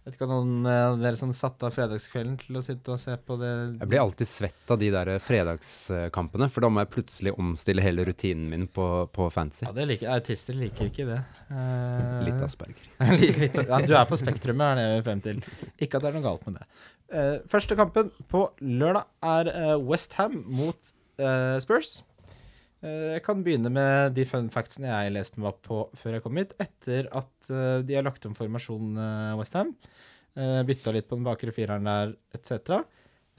Vet ikke om noen av dere som satte av fredagskvelden til å sitte og se på det Jeg blir alltid svett av de der fredagskampene, for da må jeg plutselig omstille hele rutinen min på, på fancy. Ja, det liker Autister liker ikke det. Uh, Litt asperger. litt, ja, du er på spektrumet, er det vi frem til. Ikke at det er noe galt med det. Uh, første kampen på lørdag er uh, Westham mot eh, Spurs. Eh, jeg kan begynne med de fun factsene jeg leste meg opp på før jeg kom hit. Etter at eh, de har lagt om formasjonen uh, Westham, uh, bytta litt på den bakre fireren der, etc.,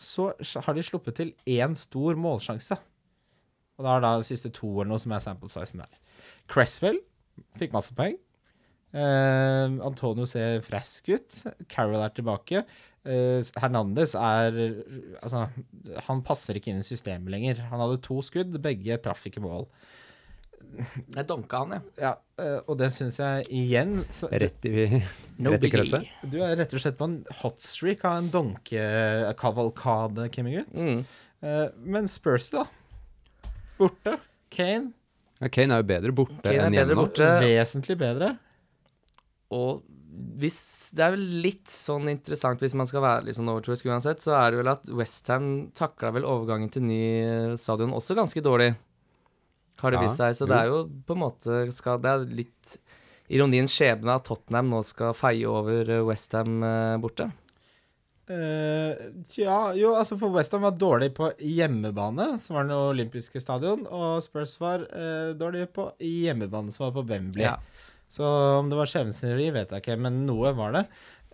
så har de sluppet til én stor målsjanse. Og da er det de siste to eller noe som er sample sizen der. Cresswell fikk masse poeng. Uh, Antonio ser frisk ut. Carroll er tilbake. Uh, Hernandez er Altså, han passer ikke inn i systemet lenger. Han hadde to skudd, begge traff ikke mål. Jeg donka han, jeg. Ja, eh, og det syns jeg igjen så, Rett i, No rett i krøsset. Du er rett og slett på en hotstreak av en donkekavalkade, Kimming ut. Mm. Eh, men Spurs, da? Borte. Kane, Ja, Kane er jo bedre borte Kane enn bedre hjemme borte. vesentlig bedre. Og hvis Det er vel litt sånn interessant hvis man skal være litt sånn overtroisk uansett, så er det vel at Westham takla vel overgangen til ny stadion også ganske dårlig. Har det vist seg. Så det er jo på en måte skal, Det er litt ironiens skjebne at Tottenham nå skal feie over Westham borte. Uh, ja, jo, altså for Westham var dårlig på hjemmebane, som var den olympiske stadion, og Spurs var uh, dårlig på hjemmebane, som var på Wembley. Ja. Så om det var skjebnesneri, vet jeg ikke, men noe var det.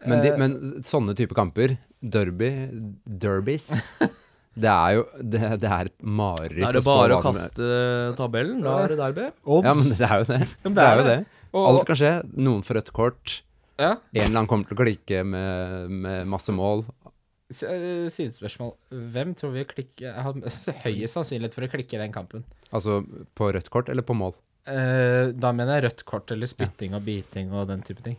Men, de, Eh, men sånne type kamper, derby, derbys Det er jo det, det er et mareritt Da er det bare å kaste tabellen. Da er det derby. odds. Ja, men det er jo det. Ja, Det er jo det. Og- Alt kan skje. Noen får rødt kort. Ja. En eller annen kommer til å klikke med, med masse mål. Eh, Sidespørsmål. Hvem tror vi klikker, har høyest sannsynlighet for å klikke i den kampen? Altså på rødt kort eller på mål. Eh, da mener jeg rødt kort eller spytting og biting og den type ting.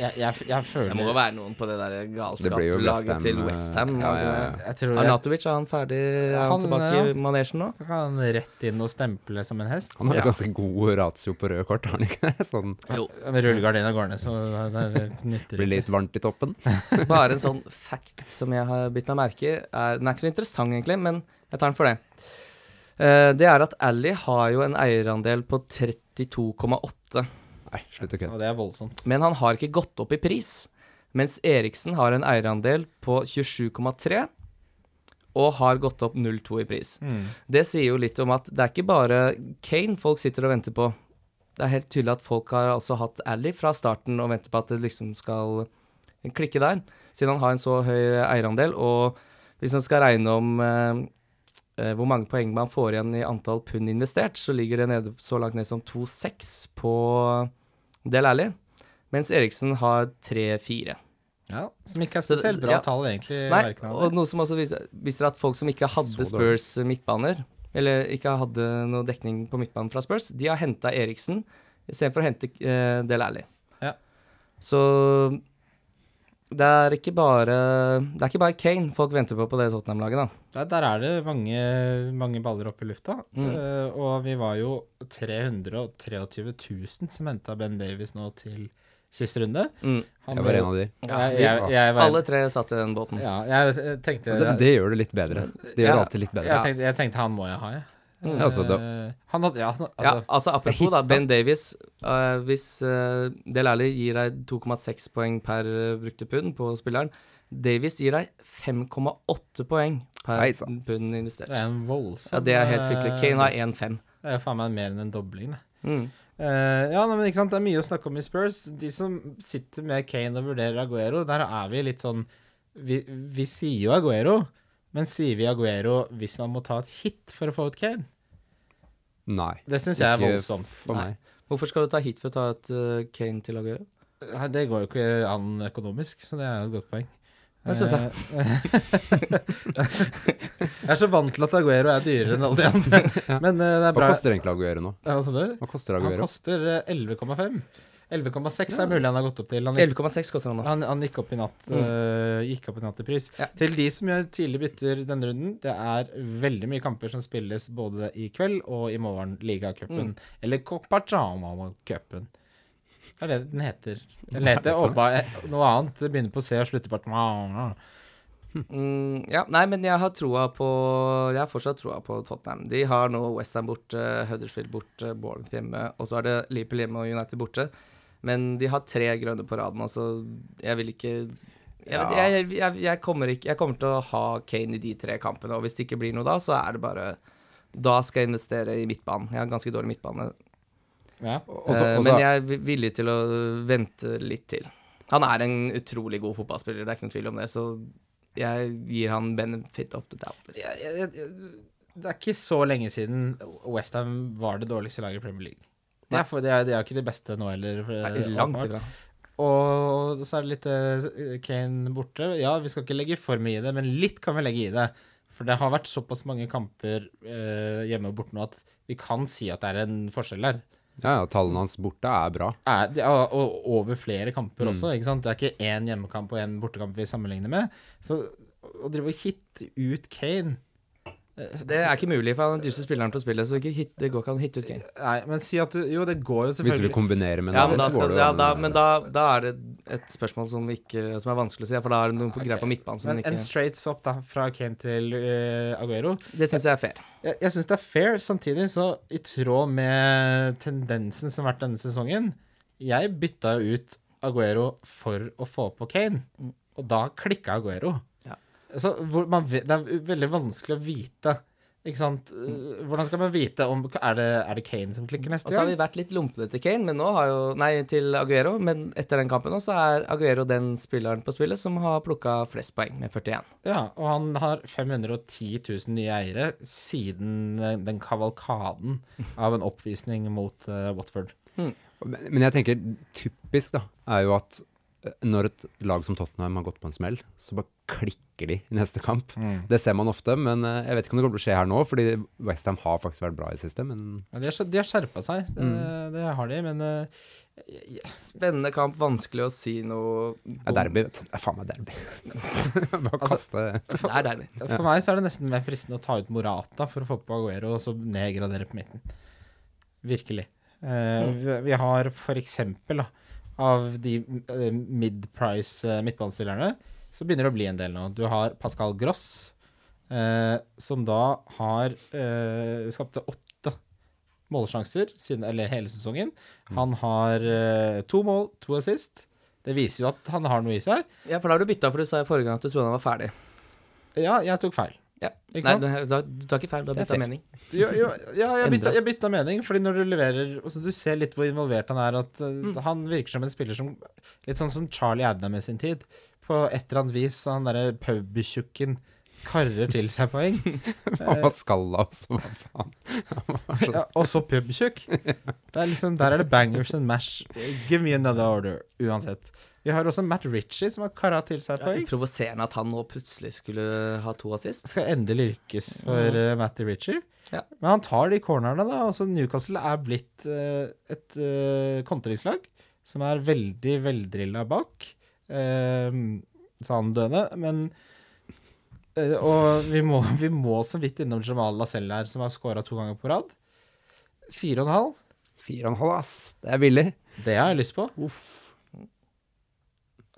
Jeg, jeg, jeg føler Det må jo være noen på det der galskaplaget West Ham, til eh, Westham. ja, ja, ja. Jeg Arnatovic, er han ferdig? Er han, Han, tilbake i manesjen nå? så kan han rett inn og stemple som en hest. Han har Ja. ganske god ratio på røde kort, har han ikke det? Sånn Jo. Med rullegardina går ned, så det, nytter blir litt varmt i toppen. Bare en sånn fact som jeg har bitt meg merke i. er- Den er ikke så interessant, egentlig, men jeg tar den for det. Eh, det er at Ally har jo en eierandel på 32,8, Nei, slutt å kødde. Ja, det er voldsomt. men han har ikke gått opp i pris. Mens Eriksen har en eierandel på 27,3 og har gått opp 0,2 i pris. Det sier jo litt om at det er ikke bare Kane folk sitter og venter på. Det er helt tydelig at folk har også hatt Ally fra starten og venter på at det liksom skal klikke der, siden han har en så høy eierandel. Og hvis man skal regne om eh, eh, hvor mange poeng man får igjen i antall pund investert, så ligger det nede, så langt ned som 2-6 på Del Alli, mens Eriksen har 3-4. Ja, som ikke er spesielt bra ja. tall, egentlig. Nei, og noe som også viser, viser at folk som ikke hadde Spurs midtbaner, eller ikke hadde noe dekning på midtbanen fra Spurs, de har henta Eriksen istedenfor å hente eh, Del Alli. Ja. Så det er ikke bare Det er ikke bare Kane folk venter på på det Tottenham-laget, da. Der, der er det mange, mange baller oppe i lufta. Mm. Uh, og vi var jo 323 000 som henta Ben Davies nå til siste runde. Mm. Han Jeg ble- var en av de. Jeg, jeg, jeg var, Alle tre satt i den båten. Ja, jeg tenkte Det, det gjør det litt bedre. Det gjør Ja. det alltid litt bedre. jeg, tenkte, jeg tenkte han må jeg ha, jeg. Mm. Ja, altså, da- Eh, han hadde Ja, altså, Ja, altså, altså apropos da, Ben Davies. Uh, hvis uh, Del Alli gir deg 2,6 poeng per brukte pund på spilleren, Davies gir deg 5,8 poeng per Hei, pund investert. det er en voldsom Ja, det er helt fryktelig. Kane har 1,5. Det er faen meg mer enn en dobling, det. Mm. Eh, ja, men ikke sant, det er mye å snakke om i Spurs. De som sitter med Kane og vurderer Aguero, der er vi litt sånn Vi, vi sier jo Aguero, men sier vi Aguero hvis man må ta et hit for å få ut Kane? Nei. Det syns jeg er voldsomt. For Nei. meg. Hvorfor skal du ta hit for å ta et uh, Kane til Aguero? Nei, Det går jo ikke an økonomisk, så det er et godt poeng. Det syns jeg. Eh, jeg er så vant til at Aguero er dyrere enn alle de andre. Men uh, det er Hva koster egentlig Aguero nå? Hva koster Aguero? Han koster eh, 11,5. 11,6 er mulig han har gått opp til. Han, 11,6 koster han nå. han, han gikk opp i natt Mm. uh, Gikk opp i natt i pris. Ja. Til de som gjør tidlig bytter denne runden, det er veldig mye kamper som spilles både i kveld og i morgen, ligacupen. Mm. Eller Copachamama-cupen. Det er det den heter. Den er heter åpenbart noe annet. Det begynner på C og slutter på Mm, ja, nei, men jeg har troa på Jeg har fortsatt troa på Tottenham. De har nå Westham borte, Huddersfield borte, Bournemouth hjemme, og så er det Liverpool hjemme og United borte. Men de har tre grønne på raden, altså jeg vil ikke Ja. jeg, jeg, jeg, kommer ikke, jeg kommer til å ha Kane i de tre kampene, og hvis det ikke blir noe da, så er det bare Da skal jeg investere i midtbanen. Jeg har ganske dårlig midtbane, Ja. Også- eh, også- men jeg er villig til å vente litt til. Han er en utrolig god fotballspiller, det er ikke noen tvil om det, så jeg gir han benefit of the doubt. liksom. Det er ikke så lenge siden Westham var det dårligste laget i Premier League. Det er, for, det er, det er ikke de beste nå heller. for- Nei, langt ifra. Og så er det litt uh, Kane borte. Ja, vi skal ikke legge for mye i det, men litt kan vi legge i det. For det har vært såpass mange kamper uh, hjemme og borte nå at vi kan si at det er en forskjell der. Ja, ja, tallene hans borte er bra. Er, ja, og over flere kamper Mm. også, ikke sant. Det er ikke én hjemmekamp og én bortekamp vi sammenligner med. Så å drive og hitte ut Kane Det er ikke mulig, for han er den dyreste spilleren på spillet, så ikke hit, det går ikke an å hitte ut Kane. Nei, men si at du Jo, det går jo selvfølgelig. Hvis du kombinerer med Ja, en men da, annen, så går det jo ja, da, men da, da er det et spørsmål som, ikke, som er vanskelig å si, for da er det noen okay. greier på midtbanen som Men ikke en straight swap da, fra Kane til uh, Aguero Det syns jeg er fair. Jeg, jeg syns det er fair, samtidig så i tråd med tendensen som har vært denne sesongen Jeg bytta jo ut Aguero for å få på Kane, Mm. og da klikka Aguero. Så hvor man, vet- det er veldig vanskelig å vite. Ikke sant? Mm. Eh, Hvordan skal man vite om Er det, er det Kane som klikker neste gang? Og så har vi vært litt lumpne til Kane, men nå har jo Nei, til Aguero, men etter den kampen nå, så er Aguero den spilleren på spillet som har plukka flest poeng, med 41. Ja, og han har 510 000 nye eiere siden eh, den kavalkaden av en oppvisning mot uh, Watford. Men, men jeg tenker typisk da, er jo at når et lag som Tottenham har gått på en smell, så bare klikker de i neste kamp. Det ser man ofte, men eh, jeg vet ikke om det kommer til å skje her nå, fordi Westham har faktisk vært bra i siste, men Ja, de har, de har skjerpa seg, det, Mm. det har de, men eh, yes. Spennende kamp, vanskelig å si noe det er derby, vet du. Det er faen meg derby. bare kaste Det er derby. For meg så er det nesten mer fristende å ta ut Morata for å få på Aguero, og så nedgradere på midten. Virkelig. Eh, vi, vi har for eksempel, da, av de eh, mid-price eh, midtbanespillerne, så begynner det å bli en del nå. Du har Pascal Gross, eh, som da har eh, skapte åtte målsjanser siden, eller hele sesongen. Han har eh, to mål, to assist. Det viser jo at han har noe i seg. Ja, for da har du bytta, for du sa i forrige gang at du trodde han var ferdig. Ja, jeg tok feil. Ja. Ikke Nei, sant? du, du, tar ikke feil, du har bytta mening. Jo, jo, ja, jeg bytta, jeg bytta mening, fordi når du leverer altså, Du ser litt hvor involvert han er. At uh, Mm. Han virker som en spiller som Litt sånn som Charlie Adnam i sin tid. På et eller annet vis. så Han derre pubtjukken karrer til seg poeng. Han var skalla også, hva faen. Ja, og så pubtjukk. Det er liksom, der er det bangers and mash. Give me another order, uansett. Vi har også Matt Ritchie, som har kara til seg Ja, poeng. provoserende at han nå plutselig skulle ha to assist. Skal endelig lykkes for uh, Matty Ritchie. Ja. Men han tar de cornerne, da. Altså, Newcastle er blitt uh, et uh, kontringslag som er veldig veldrilla bak. Uh, sa han døde, men Og vi må, vi må så vidt innom Jamal Lacelle her, som har scora to ganger på rad. Fire og en halv. Fire og en halv, ass. Det er billig. Det har jeg lyst på.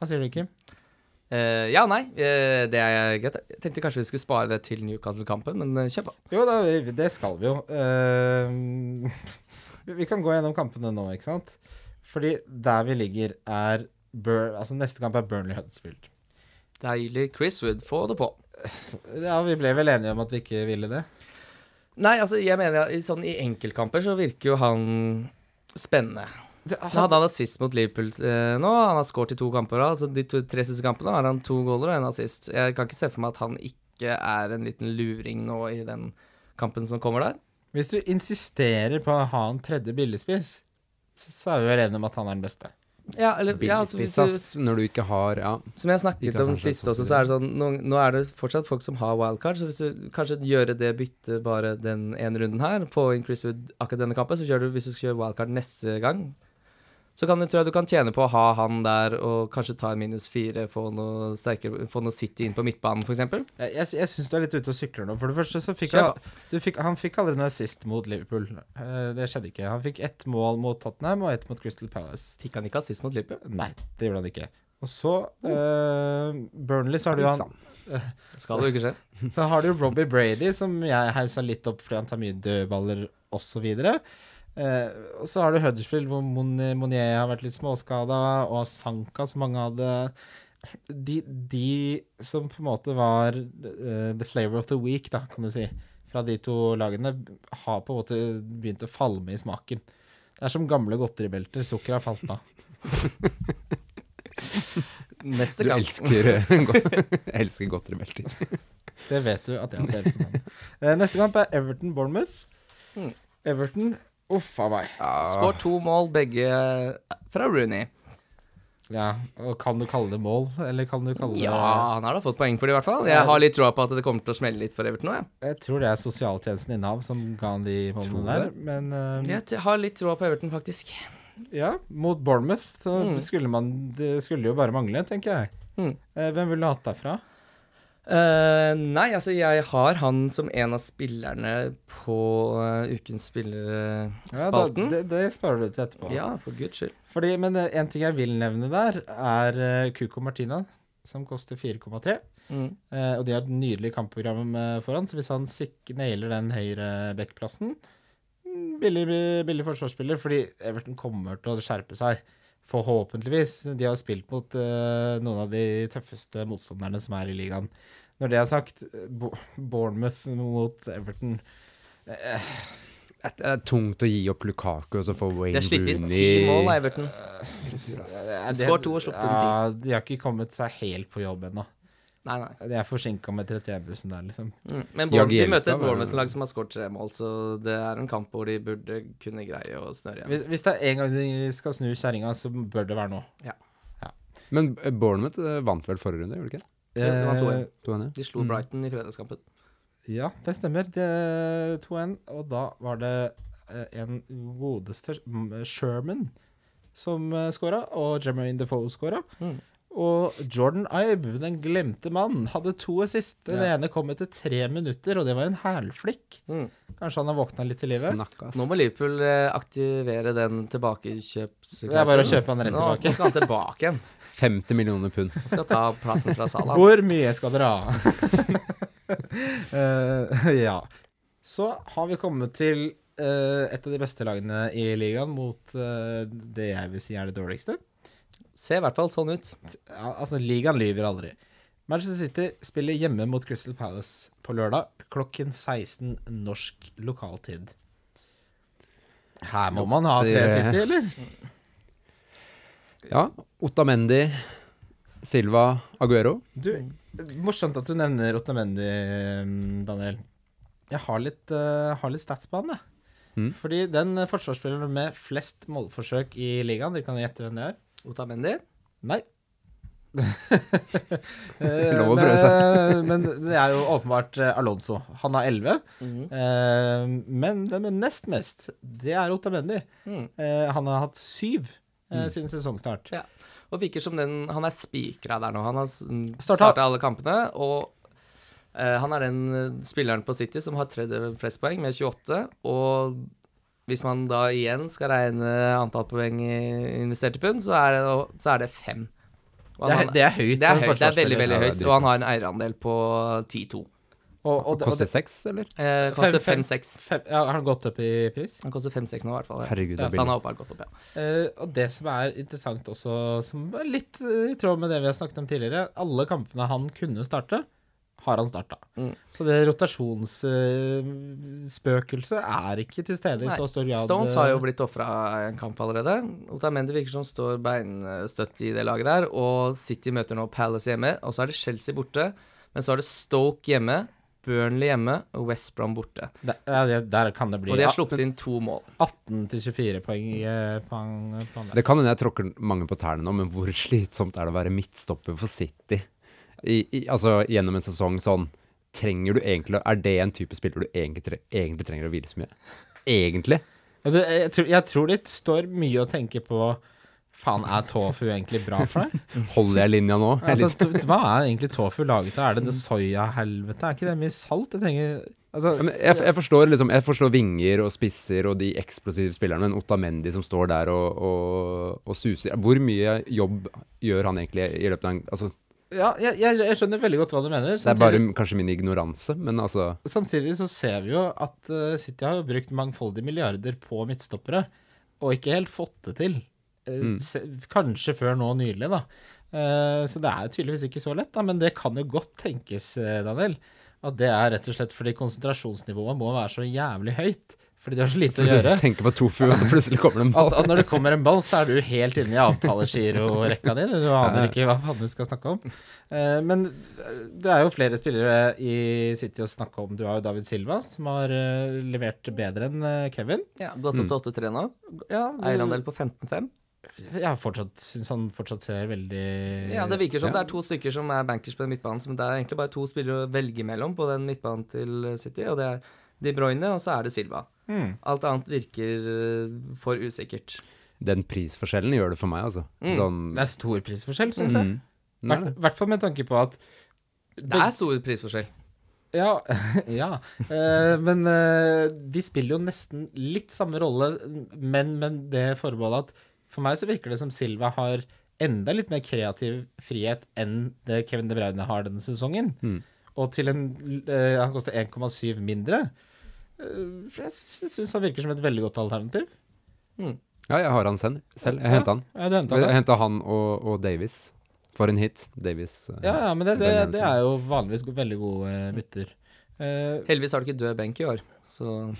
Hva sier du, Kim? Uh, ja, nei, uh, det er greit. Jeg tenkte kanskje vi skulle spare det til Newcastle-kampen, men uh, kjør på. Jo da, det skal vi jo. Eh, vi- vi kan gå gjennom kampene nå, ikke sant? Fordi der vi ligger, er Bur Altså, neste kamp er Burnley Huddersfield. Deilig. Chris Wood, få det på. Ja, vi ble vel enige om at vi ikke ville det? Nei, altså, jeg mener at sånn, i enkeltkamper så virker jo han spennende. Det Han hadde han assist mot Liverpool eh, nå. Han har skåret i to kamper. da. Altså, de to, tre siste kampene har han to goaler og en assist. Jeg kan ikke se for meg at han ikke er en liten luring nå i den kampen som kommer der. Hvis du insisterer på å ha en tredje billigspiss, så, så er vi vel enige om at han er den beste. Ja, eller, ja, altså, hvis du. Når du ikke har Ja. som jeg snakket om sist også, så så er det sånn nå, nå er det fortsatt folk som har wildcard, så hvis du kanskje gjør det byttet bare den ene runden her, få inn Chris Wood akkurat denne kampen, så kjører du, hvis du skal kjøre wildcard neste gang, så kan du, tror jeg du kan tjene på å ha han der og kanskje ta en minus fire, få noe sterkere, få noe City inn på midtbanen, for eksempel. Jeg, jeg, jeg syns du er litt ute og sykler nå. For det første så fikk han, du fikk, han fikk aldri noe assist mot Liverpool. Eh, det skjedde ikke. Han fikk ett mål mot Tottenham og ett mot Crystal Palace. Fikk han ikke assist mot Liverpool? Nei, det gjorde han ikke. Og så eh, Burnley, så har du han Skal det jo ikke skje. Så har du jo Robbie Brady, som jeg hausa litt opp fordi han tar mye dødballer osv. Eh, og så har du Huddersfield, hvor Mon Monier har vært litt småskada, og Sanka, som mange hadde de, de som på en måte var uh, the flavor of the week, da, kan du si, fra de to lagene, har på en måte begynt å falme i smaken. Det er som gamle godteribelter. Sukkeret har falt av. Neste Du kamp. elsker, eh, elsker godteribelter. Det vet du at jeg også elsker. Eh, neste kamp er Everton-Bournemouth. Mm. Everton Uff a meg. Skår to mål, begge fra Rooney. Ja, og kan du kalle det mål, eller kan du kalle det Ja, han har da fått poeng for det, i hvert fall. Jeg har litt troa på at det kommer til å smelle litt for Everton nå, jeg. Jeg tror det er sosialtjenesten i Nav som ga han de målene Tror der. Men eh, Jeg har litt troa på Everton, faktisk. ja, mot Bournemouth så Mm. skulle man Det skulle jo bare mangle, tenker jeg. Mm. Eh, hvem ville du hatt derfra? Eh, nei, altså, jeg har han som en av spillerne på uh, Ukens Ja, spillerspalten. det, det sparer du til etterpå. Ja, for guds skyld. Fordi, men eh, en ting jeg vil nevne der, er uh, Cuco Martina, som koster 4,3. Mm. Og de har et nydelig kampprogram foran, så hvis han nailer den høyre backplassen mm, billig, billig forsvarsspiller, fordi Everton kommer til å skjerpe seg. Forhåpentligvis. De har spilt mot uh, noen av de tøffeste motstanderne som er i ligaen. Når det er sagt, Bo Bournemouth mot Everton uh, Det er tungt å gi opp Lukaku og så få Wayne Rooney Det er sluppet inn ti mål av Everton. det- Skår to og sluppet inn ti. Ja, de har ikke kommet seg helt på jobb ennå. Nei, nei. De er forsinka med 31-bussen der, liksom. Mm. Men Bård, de møter et Bournemouth-lag som har skåret tre mål, så det er en kamp hvor de burde kunne greie å snøre igjen. hvis det er en gang de skal snu kjerringa, så bør det være nå. Men eh, Bournemouth eh, vant vel forrige runde, gjorde de ikke? Ja, det var 2-1. Eh, 2-1, ja. De slo Mm. Brighton i fredagskampen. Ja, det stemmer. Det er 2-1. Og da var det en godeste mm, Sherman som uh, skåra, og Jermaine Defoe skåra. Mm. Og Jordan Ibe, den glemte mann, hadde to assist. Den Ja. ene kom etter tre minutter, og det var en hælflikk. Mm. Kanskje han har våkna litt til livet? Snakkast. Nå må Liverpool eh, aktivere den tilbakekjøps... Det er bare å kjøpe han rett Nå, tilbake. nå skal han tilbake igjen. 50 millioner pund. Han skal ta plassen fra Salah. Hvor mye skal dere ha? uh, ja. Så har vi kommet til uh, et av de beste lagene i ligaen mot uh, det jeg vil si er det dårligste. Ser i hvert fall sånn ut. Ja, altså, ligaen lyver aldri. Manchester City spiller hjemme mot Crystal Palace på lørdag klokken 16 norsk lokaltid. Her må man ha tre City, eller? Ja. Otamendi, Silva, Aguero. Du, Morsomt at du nevner Otamendi, mm, Daniel. Jeg har litt, uh, har litt stats på han, jeg. Mm. Fordi den forsvarsspilleren med flest målforsøk i ligaen, dere kan gjette hvem det er? Otamendi. Nei. Eh, Lov å prøve seg. Men, men det er jo åpenbart eh, Alonso. Han har 11. Mhm. Eh, men den med nest mest, det er Otamendi. Mm. Eh, han har hatt syv eh, Mm. siden sesongstart. Ja. Og virker som den Han er spikra der nå. Han har Starta- starta alle kampene, og eh, han er den eh, spilleren på City som har tredje flest poeng, med 28. Og hvis man da igjen skal regne antall poeng i investerte pund, så er det, så er det fem. Og Det er, han- det er høyt. det er høyt. Det er veldig, veldig høyt. Og han har en eierandel på 10-2. Og, og, det- Koster seks, eller? Eh, koster fem- 5-6. ja, har han gått opp i pris? Han koster 5-6 nå, i hvert fall. Ja. Herregud, Ja, så han har åpenbart gått opp, ja. Eh, og det som er interessant også, som er litt eh, i tråd med det vi har snakket om tidligere, alle kampene han kunne starte, har han starta. Mm. Så det rotasjonsspøkelset er ikke til stede i så stor grad. Stones har jo eh, blitt ofra en kamp allerede. Otamendi virker som står beinstøtt i det laget der. Og City møter nå Palace hjemme. Og så er det Chelsea borte. Men så er det Stoke hjemme, Burnley hjemme og West Brom borte. der, ja, der kan det bli Og de har sluppet inn to mål. 18-24 poeng eh, poeng han der. Det kan hende jeg tråkker mange på tærne nå, men hvor slitsomt er det å være midtstopper for City? I, i, altså gjennom en sesong sånn Trenger du egentlig Er det en type spiller du egentlig, tre, egentlig trenger å hvile så mye? Egentlig? Jeg, tror, jeg tror det står mye å tenke på Faen, er tofu egentlig bra for deg? Holder jeg linja nå? Altså, hva er egentlig tofu laget av? Er det det soyahelvete? Er ikke det mye salt? Jeg tenker Altså, jeg, jeg, forstår liksom, jeg forstår vinger og spisser og de eksplosive spillerne, men Ottamendi som står der og, og, og suser Hvor mye jobb gjør han egentlig i løpet av en altså, ja, jeg, jeg, skjønner veldig godt hva du mener. Det er bare kanskje min ignoranse, men altså Samtidig så ser vi jo at uh, City har brukt mangfoldige milliarder på midtstoppere, og ikke helt fått det til. Uh, Mm. se, kanskje før nå nylig, da. Uh, så det er tydeligvis ikke så lett, da, men det kan jo godt tenkes, Daniel, at det er rett og slett fordi konsentrasjonsnivået må være så jævlig høyt. Fordi de har så lite å gjøre. Du tenker på tofu, og så plutselig kommer det en ball. at når det kommer en ball, så er du helt inne i avtalegirorekka di. Du aner ikke hva faen du skal snakke om. Eh, men eh, det er jo flere spillere i City å snakke om. Du har jo David Silva, som har eh, levert bedre enn Kevin. Ja, Gått opp til 8-3 nå. Ja, Eierandel på 15-5. Jeg har fortsatt syns han fortsatt ser veldig Ja, det virker som Ja. det er to stykker som er bankers på den midtbanen. men det er egentlig bare to spillere å velge mellom på den midtbanen til City, og det er De Bruyne, og så er det Silva. Mm. Alt annet virker eh, for usikkert. Den prisforskjellen gjør det for meg, altså. Mm. Sånn Det er stor prisforskjell, syns jeg. mm. I det. hvert fall med tanke på at Det er stor prisforskjell. Ja, ja. Eh, men eh, de spiller jo nesten litt samme rolle, men med det forbeholdet at for meg så virker det som Silva har enda litt mer kreativ frihet enn det Kevin De Bruyne har denne sesongen. Mm. Og til en eh, Han koster 1,7 mindre. Eh, jeg syns han virker som et veldig godt alternativ. Ja, jeg har han selv. selv. Jeg Ja. henta han. Ja, du hentet Jeg han. henta han og, og Davis. For en hit. Davis. eh, Ja, ja, men det, det, det er jo vanligvis veldig gode eh, bytter. Eh, Heldigvis har du ikke død benk i år, så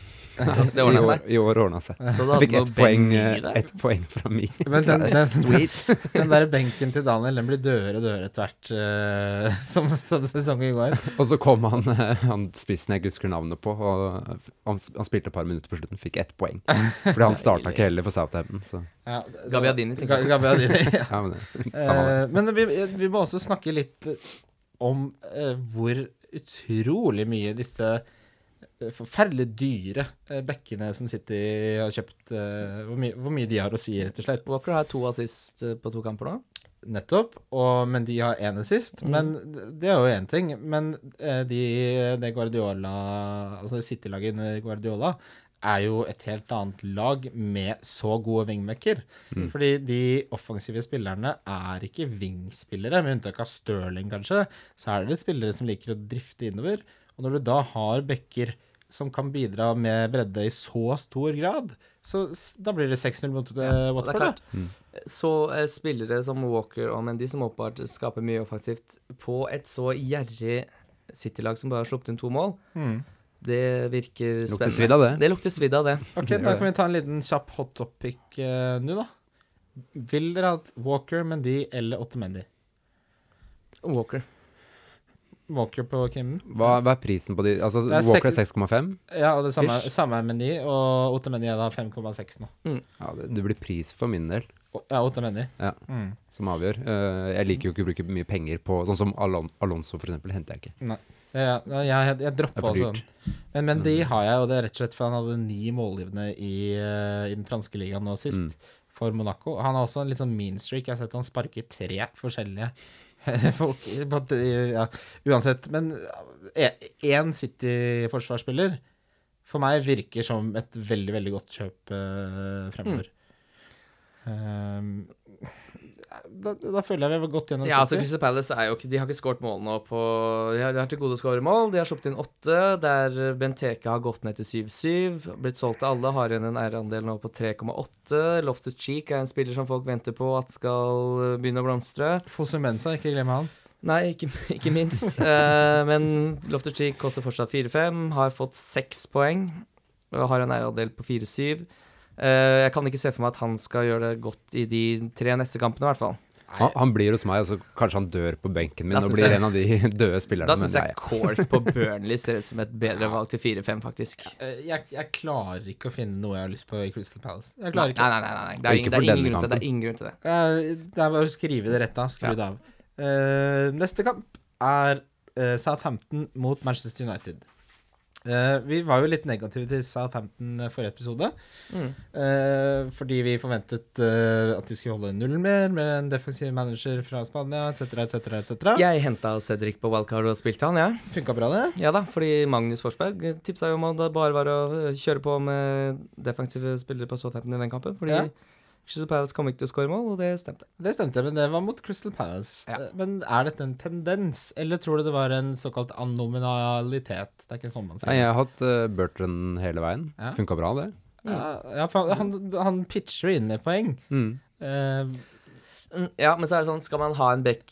det I ordna seg. I år ordna seg. Jeg fikk ett poeng, i eh, ett poeng fra mi. men den, den, Sweet. Den der benken til Daniel den blir dødere og dødere etter hvert uh, som, som sesongen går. Og så kom han, eh, han spissen jeg ikke husker navnet på, og han, han spilte et par minutter på slutten, fikk ett poeng. Fordi han starta ikke heller for Southampton, så Ja, det- Gabbiadini, tenker jeg. Gabbiadini, ja. ja, men. Eh, men vi, vi må også snakke litt om uh, hvor utrolig mye disse eh, forferdelig dyre eh, bekkene som City har kjøpt eh, hvor, mye, hvor mye de har å si, rett og slett. Walker har to assist eh, på to kamper nå. Nettopp. Og, men de har én assist. Mm. Men det er jo én ting. Men eh, de, det Guardiola Altså det City-laget under Guardiola er jo et helt annet lag med så gode wingmaker. Mm. Fordi de offensive spillerne er ikke wingspillere, med unntak av Sterling, kanskje. Så er det spillere som liker å drifte innover. Og når du da har backer som kan bidra med bredde i så stor grad, så da blir det 6-0 mot eh, Ja, Watford. klart. da. Mm. Så eh, spillere som Walker og Mendy, som åpenbart skaper mye offensivt, på et så gjerrig City-lag som bare har sluppet inn to mål, Mm. det virker spennende. Lukter svidd av det. Det lukter svidd av det. Ok, da kan vi ta en liten kjapp hot topic eh, nå, da. Vil dere ha Walker, Mendy eller Otamendi? Walker. Walker på Kim. Hva, hva er prisen på de Altså, er Walker er 6,5. Ja, og det samme, samme er Meny, og Otamendi er da 5,6 nå. Ja, det, det blir pris for min del Ja, Otamendi. Ja. Mm. som avgjør. Uh, jeg liker jo ikke å bruke mye penger på Sånn som Alon Alonso, for eksempel, henter jeg ikke. Nei. ja, jeg, jeg jeg droppa også den. Men, men de har jeg, og det er rett og slett fordi han hadde ni målgivende i, eh, i den franske ligaen nå sist, Mm. for Monaco. Han har også en litt sånn mean streak. Jeg har sett han sparke tre forskjellige folk. Ja, uansett. Men én City-forsvarsspiller for meg virker som et veldig, veldig godt kjøp uh, fremover. Um, da, da føler jeg vi har gått gjennom Ja, altså City. Crystal Palace er jo ikke De har ikke skåret mål nå på De har, de har til gode å skåre mål. De har sluppet inn åtte, der Benteke har gått ned til 7-7. Blitt solgt til alle. Har igjen en eierandel nå på 3,8. Loftus Cheek er en spiller som folk venter på at skal begynne å blomstre. Fosumensa, ikke glem han. Nei, ikke, ikke minst. uh, men Loftus Cheek koster fortsatt 4-5. Har fått seks poeng. Og har en eierandel på 4-7. Eh, jeg kan ikke se for meg at han skal gjøre det godt i de tre neste kampene, i hvert fall. Han, han blir hos meg, og så kanskje han dør på benken min Da og blir jeg- en av de døde spillerne. Da syns jeg Cork på Burnley ser ut som et bedre valg til 4-5, faktisk. Eh, Jeg, jeg klarer ikke å finne noe jeg har lyst på i Crystal Palace. Jeg Nei, klarer nei, ikke. nei. nei, nei. Det, Og er ikke ingen, det, er ingen grunn til det. det er ingen grunn til det. Eh, Det er bare å skrive det rett av. Skru Ja. det av. Uh, neste kamp er uh, Southampton mot Manchester United. Eh, vi var jo litt negative til Southampton eh, forrige episode. Mm. Uh, fordi vi forventet uh, at de skulle holde nullen mer med en defensiv manager fra Spania etc. etc. etc. Jeg henta Cedric på wildcard og spilte han, jeg. Ja. Funka bra, det. Ja da, fordi Magnus Forsberg tipsa jo om at det bare var å kjøre på med defensive spillere på Southampton i den kampen. Fordi Ja. Crystal Palace kom ikke til å skåre mål, og det stemte. Det stemte, men det var mot Crystal Palace. Ja. Eh, Men er dette en tendens, eller tror du det var en såkalt anominalitet? Det er ikke sånn man sier. Nei, jeg har hatt uh, Bertrand hele veien. Ja. Funka bra, det. Mm. ja, for han, han pitcher inn med poeng. Mm. Eh, Mm, Ja, men så er det sånn, skal man ha en back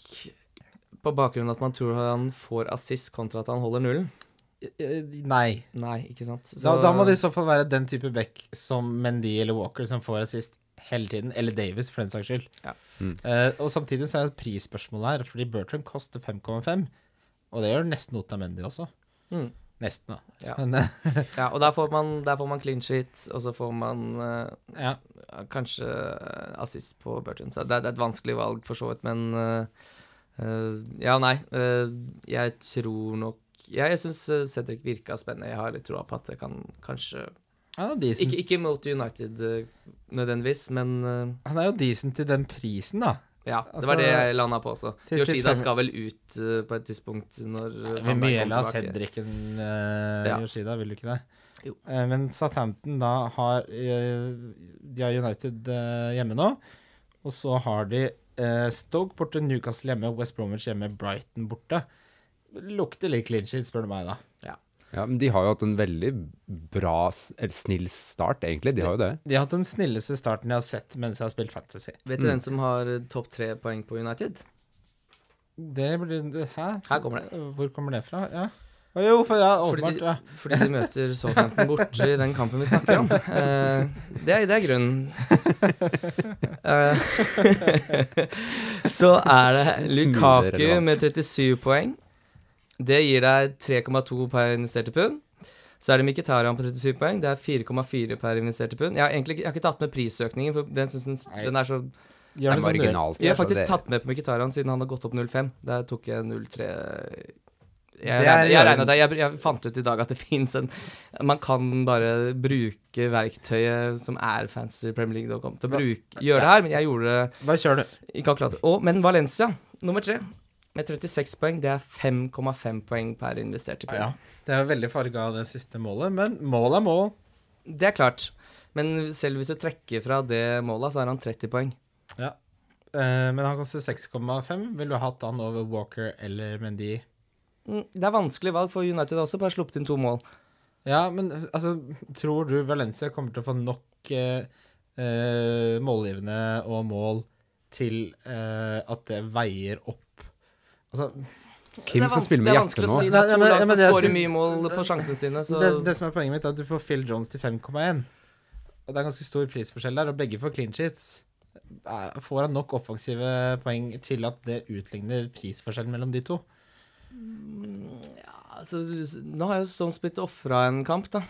på bakgrunn av at man tror han får assist kontra at han holder nullen? eh, nei. Nei, ikke sant. Så, Da, da må det i så fall være den type back som Mendy eller Walker som får assist hele tiden. Eller Davis, for den saks skyld. Ja. Mm. Uh, og samtidig så er det prisspørsmålet her, fordi Bertrand koster 5,5. Og det gjør nesten Otamendi også. Mm. Nesten, da. Ja. Men, eh, Ja, og der får man, der får man clean sheet, og så får man uh, ja. kanskje assist på Bertrand. Så det, det er et vanskelig valg for så vidt, men uh, Ja, nei. jeg tror nok Jeg, jeg syns Cedric virka spennende. Jeg har litt troa på at det kan kanskje Han er. Ikke, ikke mot United øh, nødvendigvis, men uh, Han er jo decent til den prisen, da. ja. Det Altså, var det jeg landa på også. Yoshida skal vel ut uh, på et tidspunkt når Vi Van Dijk mye la tilbake. Cedric enn uh, Ja. Yoshida, vil du ikke det? Jo. Eh, men Southampton da har eh, De har United eh, hjemme nå. Og så har de eh, Stoke borte, Newcastle hjemme, West Bromwich hjemme, Brighton borte. Lukter litt clean sheet, spør du meg, da. Ja, men de har jo hatt en veldig bra, snill start, egentlig. De har jo det. De har hatt den snilleste starten jeg har sett mens jeg har spilt Fantasy. Vet du Mm. hvem som har øh, topp tre poeng på United? Det blir det- Hæ? Her kommer det. Hvor kommer det fra? Ja. Jo, for ja, Fordi åpenbart. de, Ja. fordi de møter Southampton borte i den kampen vi snakker om. Eh, det, er, det er grunnen. Eh, så er det Lukaku med 37 poeng. Det gir deg 3,2 per investerte pund. Så er det Mkhitaryan på 37 poeng. Det er 4,4 per investerte pund. Jeg har egentlig jeg har ikke tatt med prisøkningen, for den, synes den, den er så Gjør Det er marginalt. Jeg har altså, faktisk tatt med på Mkhitaryan siden han har gått opp 0,5. Der tok jeg 0,3 jeg, er- jeg, jeg, jeg fant ut i dag at det fins en Man kan bare bruke verktøyet som er fancy Premier League.com til å bruke, gjøre det her, men jeg gjorde det Bare kjør, du. ikke akkurat. Og, men Valencia, nummer tre, med 36 poeng, det er 5,5 poeng per investerte pund. Ja. Det er veldig farga av det siste målet, men mål er mål. Det er klart. Men selv hvis du trekker fra det målet, så har han 30 poeng. Ja. Eh, men han koster 6,5. Ville du hatt han over Walker eller Mendy? Mm, Det er vanskelig valg for United har også, bare sluppet inn to mål. Ja, men altså, tror du Valencia kommer til å få nok eh, eh, målgivende og mål til eh, at det veier opp Altså, Kim Det som spiller med Det er vanskelig å si. Det er to lag som skårer mye mål på sjansene sine, så det, det som er poenget mitt, er at du får Phil Jones til 5,1. Og det er ganske stor prisforskjell der, og begge får clean sheets. Får han nok offensive poeng til at det utligner prisforskjellen mellom de to? Ja, altså, nå har jo Stones blitt ofra en kamp, da.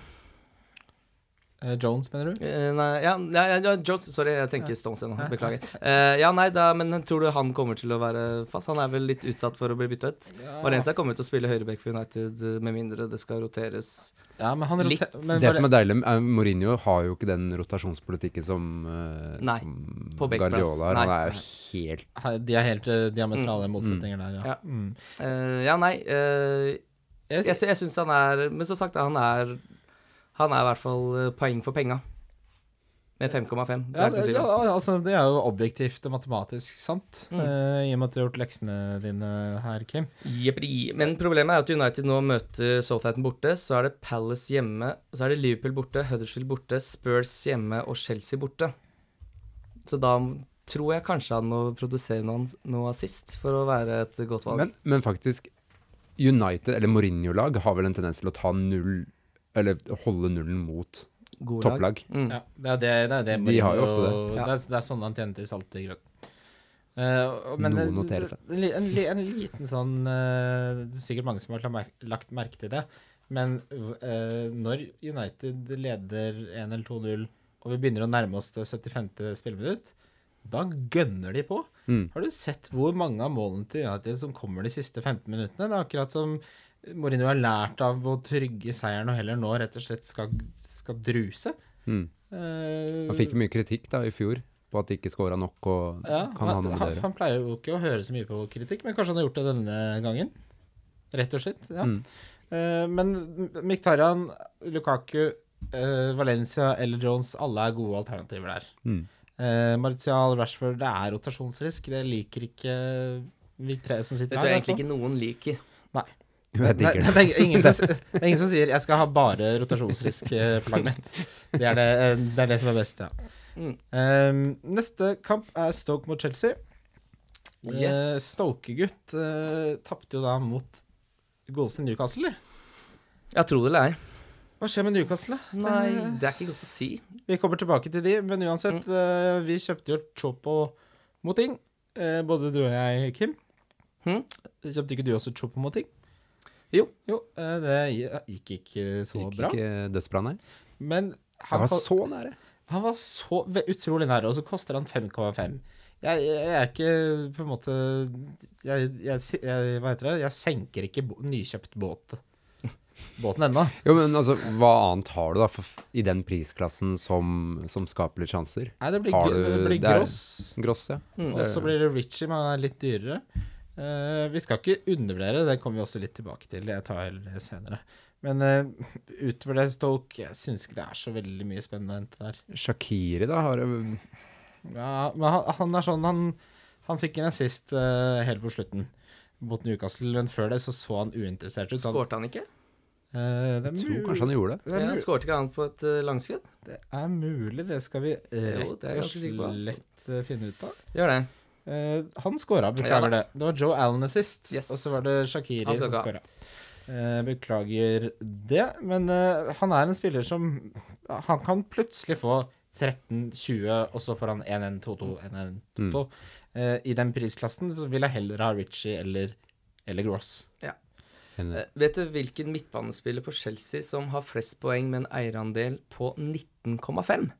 Eh, Jones, mener du? Uh, nei, ja, ja, ja, ja, Jones, sorry, jeg tenker Stones igjen. Beklager. Uh, ja, nei, da, men tror du han kommer til å være fast? Han er vel litt utsatt for å bli bytta ut? Valencia kommer til å spille høyreback for United med mindre det skal roteres. Ja, men han Litt. men Det som er deilig, er Mourinho har jo ikke den rotasjonspolitikken som, uh, Nei, som på. Guardiola har. Han er jo helt De er helt diametrale Mm. motsetninger der, ja. Ja. Mm. Eh, ja, nei eh, Jeg, Jeg, jeg syns han er Men som sagt, han er Han er i hvert fall eh, poeng for penga. Med 5,5. Det ja, ja, altså, det er jo objektivt og matematisk sant, Mm. uh, i og med at du har gjort leksene dine her, Kim. Jepperi. Men problemet er at United nå møter Southampton borte. Så er det Palace hjemme. Så er det Liverpool borte, Huddersfield borte, Spurs hjemme og Chelsea borte. Så da tror jeg kanskje han må produsere noe, noe assist for å være et godt valg. men, men faktisk, United, eller Mourinho-lag, har vel en tendens til å ta null Eller holde nullen mot God topplag. Mm. Ja, det er det, det, er det De har jo ofte det. Ja. Det, er, det er sånn han tjener til salt i grøten. Uh, men Noe noterer seg. En, en, en liten sånn uh, Det er sikkert mange som har lagt merke til det. Men uh, når United leder 1 eller 2-0, og vi begynner å nærme oss det 75. spilleminutt, da gønner de på. Mm. Har du sett hvor mange av målene til United som kommer de siste 15 minuttene? Det er akkurat som Mourinho har lært av å trygge seieren og heller nå rett og slett skal, skal druse. Mm. Eh, Han fikk mye kritikk da i fjor på at de ikke skåra nok, og ja, kan ha han, noe med han, det han pleier jo ikke å høre så mye på kritikk, men kanskje han har gjort det denne gangen. Rett og slett. ja. Mm. Eh, men Miktarian, Lukaku, eh, Valencia eller Jones, alle er gode alternativer der. Mm. Martial, Rashford, det er rotasjonsrisk. Det liker ikke vi tre som Det tror jeg her. egentlig ikke noen liker. Jeg Nei, digger det. det, er ingen som, det er ingen som sier 'jeg skal ha bare rotasjonsrisk eh, på laget mitt'. Det er det, eh, det er det som er best, ja. Mm. Eh, neste kamp er Stoke mot Chelsea. Yes. Uh, Stoke-gutt uh, tapte jo da mot godeste Newcastle. eller? Ja, tro det eller ei. Hva skjer med Newcastle? Nei, Eh, det er ikke godt å si. vi kommer tilbake til de, men uansett. eh, vi kjøpte jo Chopo Moting. Uh, både du og jeg, Kim. Mm. Kjøpte ikke du også Chopo Moting? Jo. Jo, eh, det gikk ikke så Gikk bra. ikke dødsbra, nei. Men han, var så nære. han var så utrolig nære, og så koster han 5,5. Jeg, jeg, jeg er ikke på en måte jeg, jeg, Hva heter det? Jeg senker ikke bo, nykjøpt båt. Båten ennå. Jo, men altså, hva annet har du da for, i den prisklassen som, som skaper litt sjanser? Nei, det blir, du, det blir gross. Gross, ja. Mm. Og så blir det Richie, men han er litt dyrere. Eh, vi skal ikke undervurdere, det kommer vi også litt tilbake til. Jeg tar heller det senere. Men uh, utover det, Stoke, jeg syns ikke det er så veldig mye spennende å hente der. Shakiri, da, har du Ja, men han, han er sånn Han, han fikk en assist uh, helt på slutten mot Newcastle, men før det så så han uinteressert ut. Skårte han ikke? Uh, det, er Jeg tror kanskje han gjorde det. det, Ja, Skårte ikke han på et uh, langskudd? det er mulig, det skal vi rett og altså. slett finne ut av. Gjør det. Eh, han scora, beklager Ja det. Det var Joe Allen sist, Yes. og så var det Shakiri som scora. Uh, beklager det, men uh, han er en spiller som Han kan plutselig få 13-20, og så får han 1-1-2-2, 1-1-2-2. Eh, I den prisklassen så vil jeg heller ha Ritchie eller, eller Gross. Ja. Eh, vet du hvilken midtbanespiller på Chelsea som har flest poeng med en eierandel på 19,5?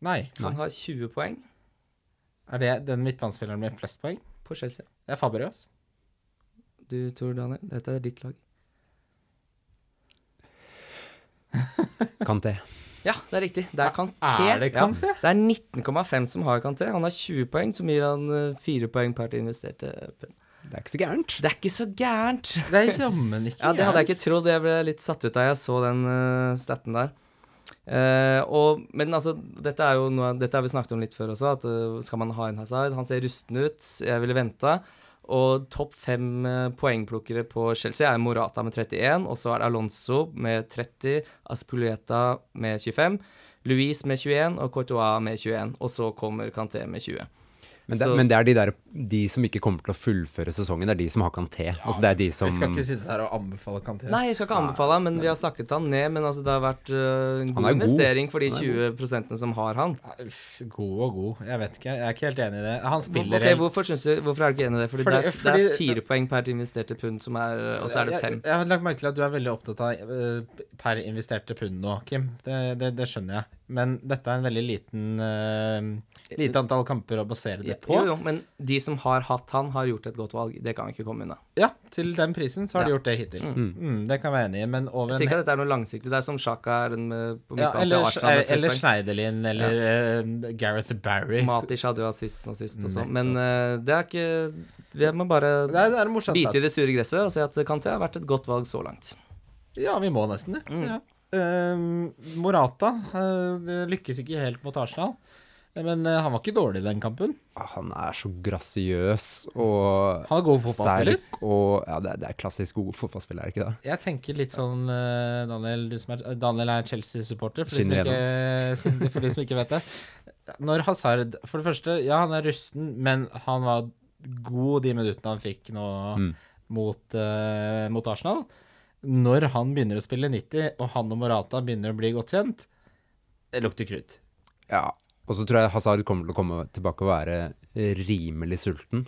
Nei. Han har 20 poeng Er det den midtbanespilleren med flest poeng? på Chelsea. Det er Fabregas. Du tror, Daniel? Dette er ditt lag. Kanté. Ja, det er riktig. Det er Kanté. Er det Kanté? Ja, det er 19,5 som har Kanté. Han har 20 poeng, som gir han eh, 4 poeng per til investerte pund. Det er ikke så gærent. Det er ikke så gærent. Det er jammen ikke Ja, det hadde jeg ikke trodd. Jeg ble litt satt ut da jeg så den uh, staten der. Eh, og, men altså, dette er jo noe Dette har vi snakket om litt før også, at uh, skal man ha en Hazard? Han ser rusten ut. Jeg ville venta. Og topp fem uh, poengplukkere på Chelsea er Morata med 31, og så er det Alonso med 30, Aspulueta med 25, Louise med 21 og Courtois med 21, og så kommer Kanté med 20. Men det, Så- men det er de, der, de som ikke kommer til å fullføre sesongen, det er de som har Kanté. altså det er de som Vi skal ikke sitte her og anbefale Kanté. Nei, jeg skal ikke anbefale han, men vi har snakket han ned. Men altså, det har vært uh, en god god. investering for de 20 prosentene som har han. God og god. Jeg vet ikke. Jeg er ikke helt enig i det. Han spiller Ok, hvorfor, du, hvorfor er du ikke enig i det? Fordi, Fordi- det, er, fordi- det er fire poeng per investerte pund, som er, og så er det fem. Jeg, jeg har lagt merke til at du er veldig opptatt av uh, per investerte pund nå, Kim. Det, det, det skjønner jeg. Men dette er en veldig liten uh, lite antall kamper å basere det på. Jo, jo, men de som har hatt han, har gjort et godt valg. Det kan vi ikke komme unna. Ja, til den prisen så har de gjort det hittil. Mm. Mm, det kan jeg være enig i, men over Sikkert en sier at dette er noe langsiktig. Det er som Sjaka er en med, på ja, eller, Arsenal. eller. Schneiderlin eller eh, Gareth Barry. Matic hadde jo assisten og sist og sånn, Men uh, det er ikke Vi må bare Det er, det er morsomt. bite i det sure gresset og si at Kanté har vært et godt valg så langt. Ja, vi må nesten det. Mm. Ja. Eh, Morata eh, lykkes ikke helt mot Arsenal. Men eh, han var ikke dårlig i den kampen. Ah, Han er så grasiøs og Han er god fotballspiller. sterk og Ja, det er, det er klassisk god fotballspiller, er det ikke det? Jeg tenker litt sånn Daniel, er, Daniel er Chelsea-supporter, for, for de som ikke vet det. Når Hazard For det første, ja, han er rusten, men han var god de minuttene han fikk nå Mm. mot, uh, mot Arsenal. Når han begynner å spille 90, og han og Morata begynner å bli godt kjent, det lukter krutt. Ja. Og så tror jeg Hazard kommer til å komme tilbake og være rimelig sulten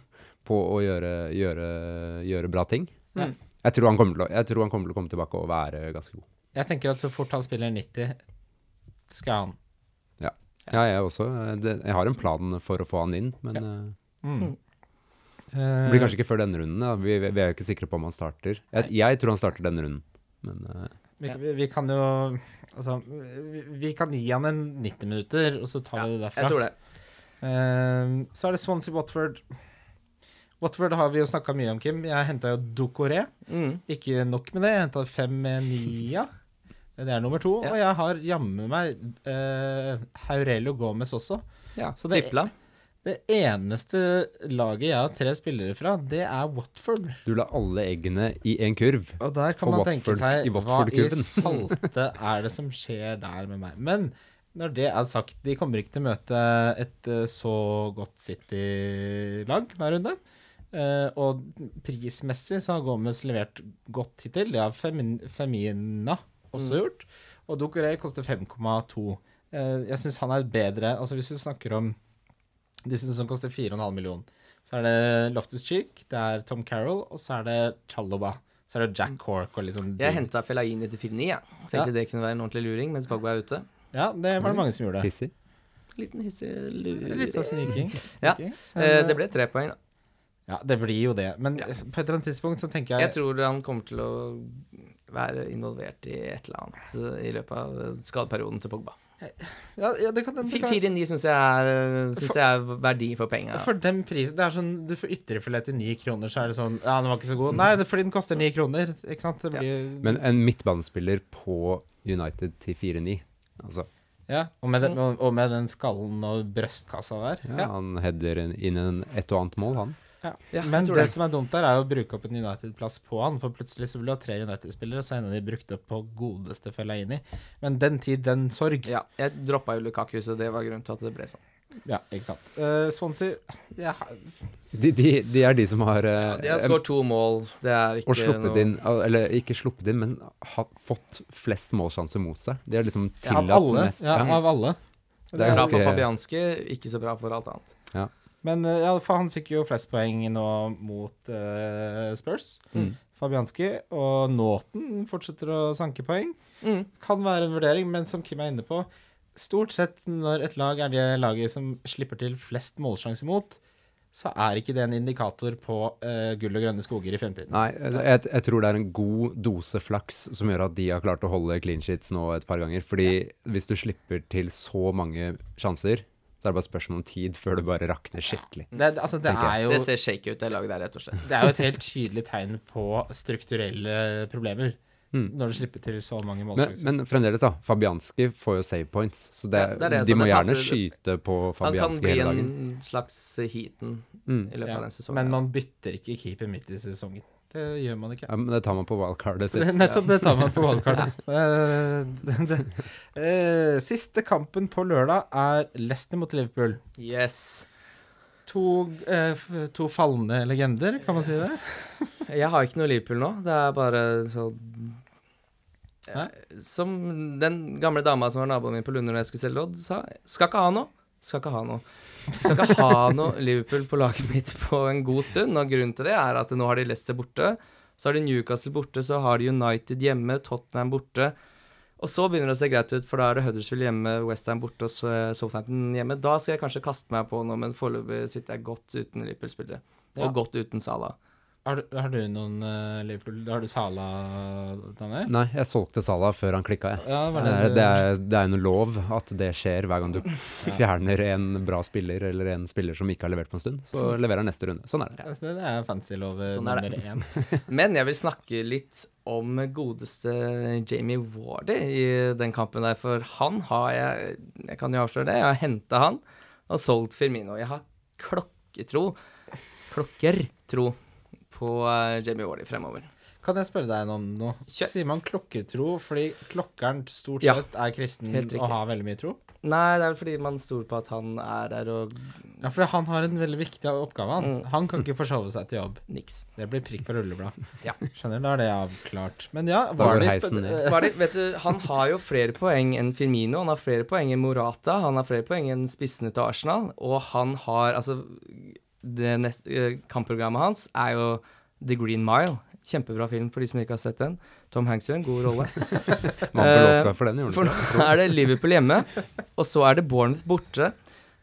på å gjøre, gjøre, gjøre bra ting. Mm. Jeg, tror han kommer til å, jeg tror han kommer til å komme tilbake og være ganske god. Jeg tenker at så fort han spiller 90, skal han. Ja, jeg også. Det, jeg har en plan for å få han inn, men ja. Mm. Det blir kanskje ikke før denne runden. Da. Vi, vi er jo ikke sikre på om han starter. Jeg, jeg tror han starter denne runden, men uh, Vi, vi, vi kan jo Altså, vi, vi kan gi han en 90 minutter, og så tar vi det derfra. Jeg tror det. Uh, så er det Swansea Watford. Watford har vi jo snakka mye om, Kim. Jeg henta jo Dokoré. Mm. Ikke nok med det, jeg henta fem med Nia. Det er nummer to. Ja. Og jeg har jammen meg uh, Haurelio Gomez også. Ja, Så det- Tripla. Det eneste laget jeg har tre spillere fra, det er Watford. du la alle eggene i en kurv. Og der kan man tenke seg i hva i salte er det som skjer der med meg. Men når det er sagt, de kommer ikke til å møte et eh, så godt City-lag hver runde. Eh, og prismessig så har Gomez levert godt hittil. Det har Femin Femina også Mm. gjort. Og Dokoré koster 5,2. Eh, jeg syns han er bedre Altså Hvis vi snakker om disse som koster 4,5 millioner, så er det Loftus Cheek, det er Tom Carroll, og så er det Chaloba. Så er det Jack Cork og litt sånn Jeg henta Fellaini til 4,9, jeg. ja. Tenkte Ja. det kunne være en ordentlig luring mens Pogba er ute. Ja, det var det mange som gjorde. Hissig. Liten hissig Litt av luring. sniking. Ja. sniking. Eh, det ble tre poeng, da. Ja, det blir jo det. Men Ja. på et eller annet tidspunkt så tenker Jeg jeg, tror han kommer til å være involvert i et eller annet eh, i løpet av eh, skadeperioden til Pogba. Ja, ja, det kan, det kan 4-9 syns jeg, eh, jeg er verdi for penga. For den prisen Det er sånn Du får ytrefilet til 9 kroner, så er det sånn Ja, den var ikke så god. Nei, det fordi den koster 9 kroner. Ikke sant? Det blir Men en midtbanespiller på United til 4-9 Altså, Ja, og med, den, og, og med den skallen og brøstkassa der. ja, han header inn en, et og annet mål, han. Ja. Ja, Men det, det. som er dumt der, er å bruke opp en United-plass på han. For plutselig så vil du ha tre United-spillere, så er de brukt opp på godeste Fellaini. Men den tid, den sorg. Ja, jeg droppa jo Lukaku, så det var grunnen til at det ble sånn. Ja, ikke sant. Uh, Swansea ja, De, de, de er de som har eh, De har skåret to mål. Det er ikke og sluppet noe inn Eller ikke sluppet inn, men har fått flest målsjanser mot seg. De har liksom tillatt alle. mest. Ja, Ja. av alle. Det er Bra ganske- for Fabianski, ikke så bra for alt annet. Men eh, ja, for han fikk jo flest poeng nå mot uh, Spurs. Mm. Fabianski. Og Naughton fortsetter å sanke poeng. Mm. Kan være en vurdering, men som Kim er inne på, stort sett når et lag er det laget som slipper til flest målsjanser mot, så er ikke det en indikator på uh, gull og grønne skoger i fremtiden. Nei, jeg, jeg tror det er en god dose flaks som gjør at de har klart å holde clean sheets nå et par ganger. Fordi hvis du slipper til så mange sjanser, så er det bare spørsmål om tid før det bare rakner skikkelig. Det, altså, det, er jo, Det ser shake ut, det laget der, rett og slett. det er jo et helt tydelig tegn på strukturelle problemer. Mm. Når du slipper til så mange Men, målsjanser. men fremdeles, da. Fabianski får jo save points. Så det, Ja, det er det, de så må det gjerne passer- skyte på Fabianski hele dagen. Han kan bli en slags heaten Mm. i løpet Ja, av den sesongen. men man bytter ikke keeper midt i sesongen. Det gjør man ikke. Ja, men det tar man på wildcardet sitt. Det, nettopp det tar man på wildcardet. Eh, eh, Siste kampen på lørdag er Leicester mot Liverpool. Yes. To, eh, to falne legender, kan man si det? Jeg har ikke noe Liverpool nå. Det er bare så Hæ? Som den gamle dama som var naboen min på Lunder når jeg skulle selge lodd, sa Skal ikke ha noe. Skal ikke ha noe. Skal ikke ha noe Liverpool på laget mitt på en god stund. Og grunnen til det er at nå har de Leicester borte. Så har de Newcastle borte, så har de United hjemme, Tottenham borte. Og så begynner det å se greit ut, for da er det Huddersfield hjemme, Westham borte og Southampton hjemme. Da skal jeg kanskje kaste meg på noe, men foreløpig sitter jeg godt uten Liverpool-spillere. Og Ja. godt uten Salah. Har du, har du noen uh, Liverpool Har du Sala, Daniel? Nei, jeg solgte Sala før han klikka, jeg. Ja, det Det det er, du- det, er, er noe lov at det skjer hver gang du fjerner en bra spiller eller en spiller som ikke har levert på en stund. Så leverer han neste runde. Sånn er det. Altså, Det er fancy-lov eh, Sånn er nummer én. Men jeg vil snakke litt om godeste Jamie Wardy i den kampen der, for han har jeg Jeg kan jo avsløre det. Jeg har henta han og solgt Firmino. Jeg har klokketro, klokkertro, på eh, Jamie Wally fremover. Kan jeg spørre deg om noe? Kjør. Sier man klokketro fordi klokkeren stort Ja, sett er kristen og har veldig mye tro? Nei, det er vel fordi man stoler på at han er der og Ja, for han har en veldig viktig oppgave. Han, Mm. han kan ikke forsove seg til jobb. niks. Det blir prikk på rulleblad. Ja. Skjønner, da er det avklart. Men ja, var det det? Vet du, han har jo flere poeng enn Firmino, han har flere poeng enn Morata, han har flere poeng enn spissene til Arsenal, og han har Altså, det neste, eh, kampprogrammet hans er jo The Green Mile. Kjempebra film for de som ikke har sett den. Tom Hanks gjør en god rolle. Man får Oscar for den, gjorde For nå er det Liverpool hjemme, og så er det Bournemouth borte.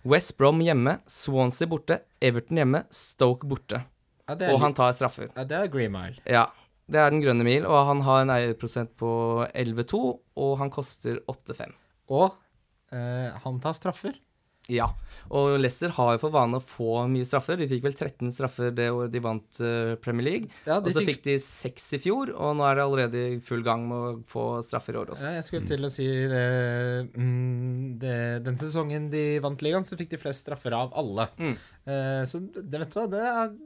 West Brom hjemme, Swansea borte, Everton hjemme, Stoke borte. ja, er, Og han tar straffer. ja, det er Green Mile. Ja. Det er den grønne mil, og han har en eierprosent på 11,2, og han koster 8,5. Og eh, han tar straffer. Ja. Og Leicester har jo for vane å få mye straffer. De fikk vel 13 straffer det året de vant eh, Premier League. Ja, Og så fikk de seks i fjor, og nå er det allerede i full gang med å få straffer i år også. Ja, jeg skulle til å si det, mm, det Den sesongen de vant ligaen, så fikk de flest straffer av alle. Mm. Eh, så det, vet du hva, det er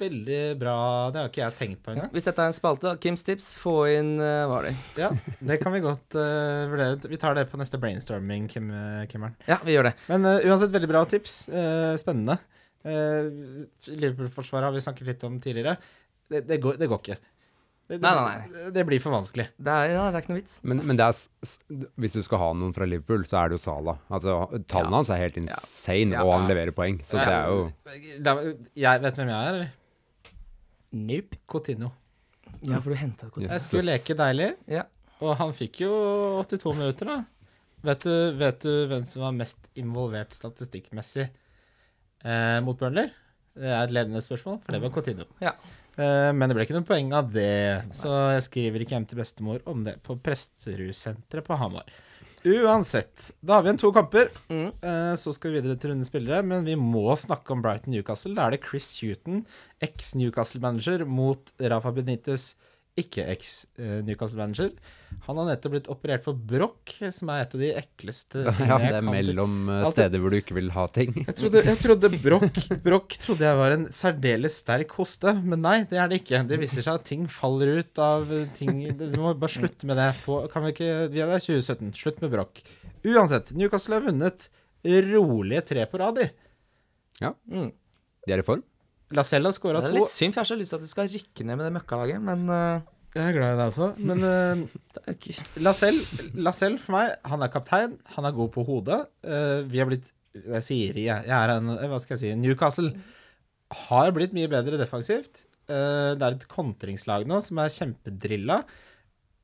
veldig bra. Det har ikke jeg tenkt på engang. Hvis dette er en spalte, Kims tips, få inn uh, Hva var det? Ja, det kan vi godt uh, vurdere. Vi tar det på neste brainstorming, Kim, eh, Kimmeren. Ja, vi gjør det. Men uh, uansett, veldig bra tips. Uh, spennende. Uh, Liverpool-forsvaret har vi snakket litt om tidligere. Det, det, går, det går ikke. Det, det, Nei, nei, Det, det blir for vanskelig. Det er, ja, det er ikke noe vits. Men, men det er, hvis du skal ha noen fra Liverpool, så er det jo Salah. Altså, tallene Ja. hans er helt insane, Ja. og han leverer poeng. Så Ja. det er jo jeg vet hvem jeg er, eller? Nope. Coutinho. Ja, for du henta Coutinho. Jeg skulle leke deilig, Ja. og han fikk jo 82 minutter, da. Vet du, vet du hvem som var mest involvert statistikkmessig eh, mot Burnley? Det er et ledende spørsmål, for det var Coutinho. Ja. Eh, men det ble ikke noe poeng av det, så jeg skriver ikke hjem til bestemor om det på Presterud-senteret på Hamar. Uansett, da har vi en to kamper. Mm. Uh, Så skal vi videre til runde spillere, men vi må snakke om Brighton Newcastle. Da er det Chris Huton, eks-Newcastle-manager, mot Rafa Benitez, ikke eks-Newcastle-manager. Han har nettopp blitt operert for brokk, som er et av de ekleste tingene Ja, det er mellom eh, steder hvor du ikke vil ha ting. Jeg trodde, jeg trodde brokk Brokk trodde jeg var en særdeles sterk hoste, men nei, det er det ikke. Det viser seg at ting faller ut av ting Vi må bare slutte med det. Få, kan vi ikke Vi er der 2017. Slutt med brokk. Uansett, Newcastle har vunnet rolige tre på rad, de. Mm. De er i form. Lacelle har Det skåra er to. litt synd, for jeg har så lyst til at de skal rykke ned med det møkkalaget, men eh, Jeg er glad i det også, men uh, ikke Lacelle, Lacelle for meg, han er kaptein. Han er god på hodet. Uh, vi har blitt Jeg sier vi, jeg. Er en eh, Hva skal jeg si? Newcastle har blitt mye bedre defensivt. Uh, det er et kontringslag nå som er kjempedrilla.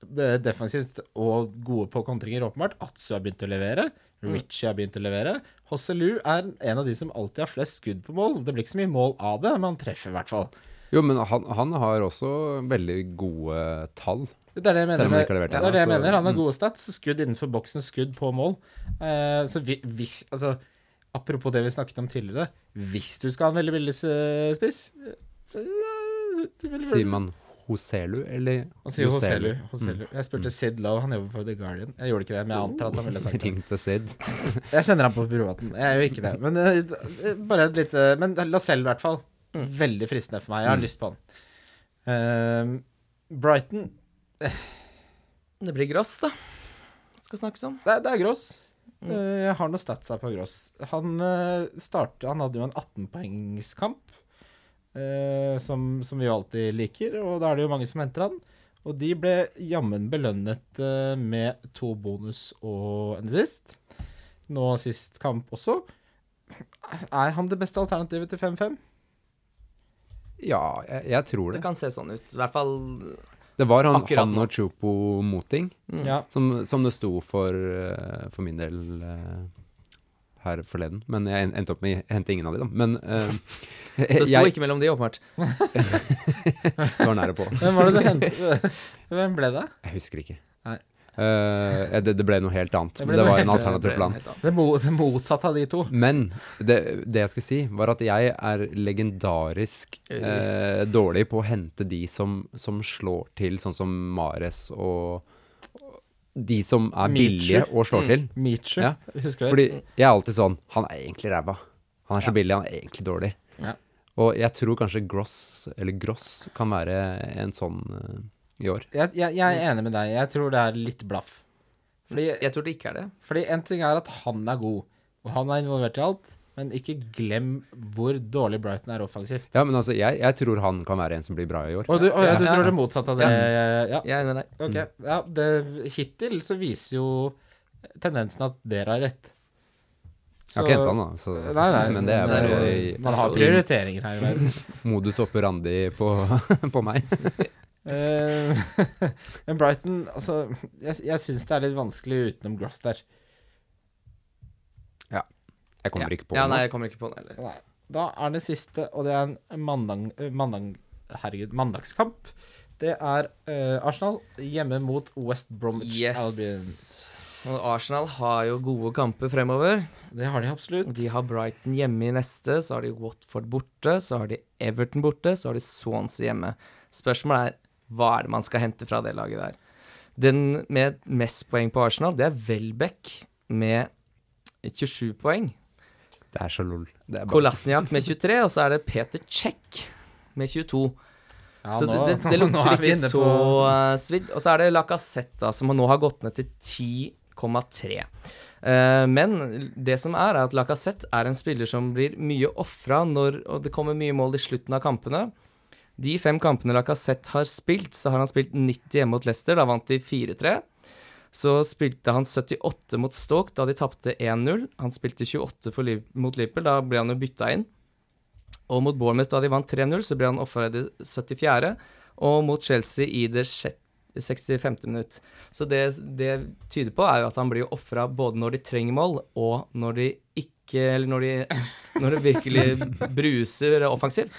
Eh, Defensivt og gode på kontringer, åpenbart. Atsu har begynt å levere. Richie har begynt å levere. Hosselu er en av de som alltid har flest skudd på mål. Det blir ikke så mye mål av det, men han treffer i hvert fall. Jo, men han, han har også veldig gode tall. Det er det jeg mener. Med- det er det jeg mener. Han har mm. gode stats. Skudd innenfor boksen, skudd på mål. Uh, så vi, hvis Altså, apropos det vi snakket om tidligere. Hvis du skal ha en veldig billig spiss eh, Sier man Hoselu, eller Han sier Hoselu. Hoselu. Mm. Jeg spurte Sid Lowe, han jobber for The Guardian. Jeg gjorde ikke det, men jeg antar at han ville sagt det. Ring til Sid. Jeg kjenner han på privaten. Jeg gjør ikke det. Men uh, bare et lite Men Lacelle, i hvert fall. Veldig fristende for meg. Jeg har Mm. lyst på han. Uh, Brighton Det blir gross, da. Skal snakkes om. Det, det er gross. Eh, Jeg har noen stats her på Gross. Han, uh, startet, han hadde jo en 18-poengskamp, eh, som, som vi jo alltid liker, og da er det jo mange som henter han. Og de ble jammen belønnet med to bonus og en sist. Nå sist kamp også. Er han det beste alternativet til 5-5? Ja, jeg, jeg tror Det det. kan se sånn ut. I hvert fall Det var han, han og Chupo Moting Ja. som, som det sto for eh, for min del eh, her forleden. Men jeg en- endte opp med å hente ingen av de, da. Men eh, Det sto jeg ikke mellom de, åpenbart. var nære på. Hvem var det du hentet? Hvem ble det? Jeg husker ikke. Nei. ja, det, det ble noe helt annet. Det men det var en alternativ plan. Det, det motsatte av de to. Men det, det jeg skulle si, var at jeg er legendarisk uh, dårlig på å hente de som, som slår til, sånn som Mares og de som er Michu. billige og slår Mm. til. Michu, Ja. husker du? Fordi jeg er alltid sånn Han er egentlig ræva. Han er så Ja. billig, han er egentlig dårlig. Ja. Og jeg tror kanskje Gross, eller Gross, kan være en sånn eh, i år. jeg, jeg, jeg er enig med deg. Jeg tror det er litt blaff. Fordi, Jeg tror det ikke er det. fordi en ting er at han er god, og han er involvert i alt, men ikke glem hvor dårlig Brighton er offensivt. Ja, men altså, jeg, jeg tror han kan være en som blir bra i år. Og du, og, ja, du Ja. tror det motsatte av det? Ja. Jeg er enig med deg. Ok. Ja, det, hittil så viser jo tendensen at dere har rett. Jeg har ikke henta han, da. Så, Nei, nei, men det er bare i, Man har prioriteringer her i verden. modus operandi på, på meg. Eh, men Brighton, altså Jeg, jeg syns det er litt vanskelig utenom Gross der. Jeg kommer ikke på Ja, noe. nei, jeg kommer ikke på den heller. Nei. Da er det siste, og det er en mandag, mandag, herregud, mandagskamp. Det er uh, Arsenal hjemme mot West Bromwich Albion. Og Arsenal har jo gode kamper fremover. Det har de absolutt. De har Brighton hjemme i neste, så har de Watford borte, så har de Everton borte, så har de Swansea hjemme. Spørsmålet er hva er det man skal hente fra det laget der? Den med mest poeng på Arsenal, det er Welbeck med 27 poeng. Det er så lol. Det er bare, Kolasniak med 23, og så er det Peter Czech med 22. Ja, så nå, det, det, det nå lukter er vi ikke inne så på uh, svidd. Og så er det Lacassette, som nå har gått ned til 10,3. Eh, men det som er, er at Lacassette er en spiller som blir mye ofra når og det kommer mye mål i slutten av kampene. De fem kampene Lacassette har spilt, så har han spilt 90 hjemme mot Leicester. Da vant de 4-3. Så spilte han 78 mot Stoke da de tapte 1-0. Han spilte 28 for Liv mot Liverpool, da ble han jo bytta inn. Og mot Bournemouth da de vant 3-0, så ble han ofra i det 74. Og mot Chelsea i det 65. minutt. Så det det tyder på, er jo at han blir ofra både når de trenger mål, og når de ikke Eller når, de, når det virkelig bruser offensivt.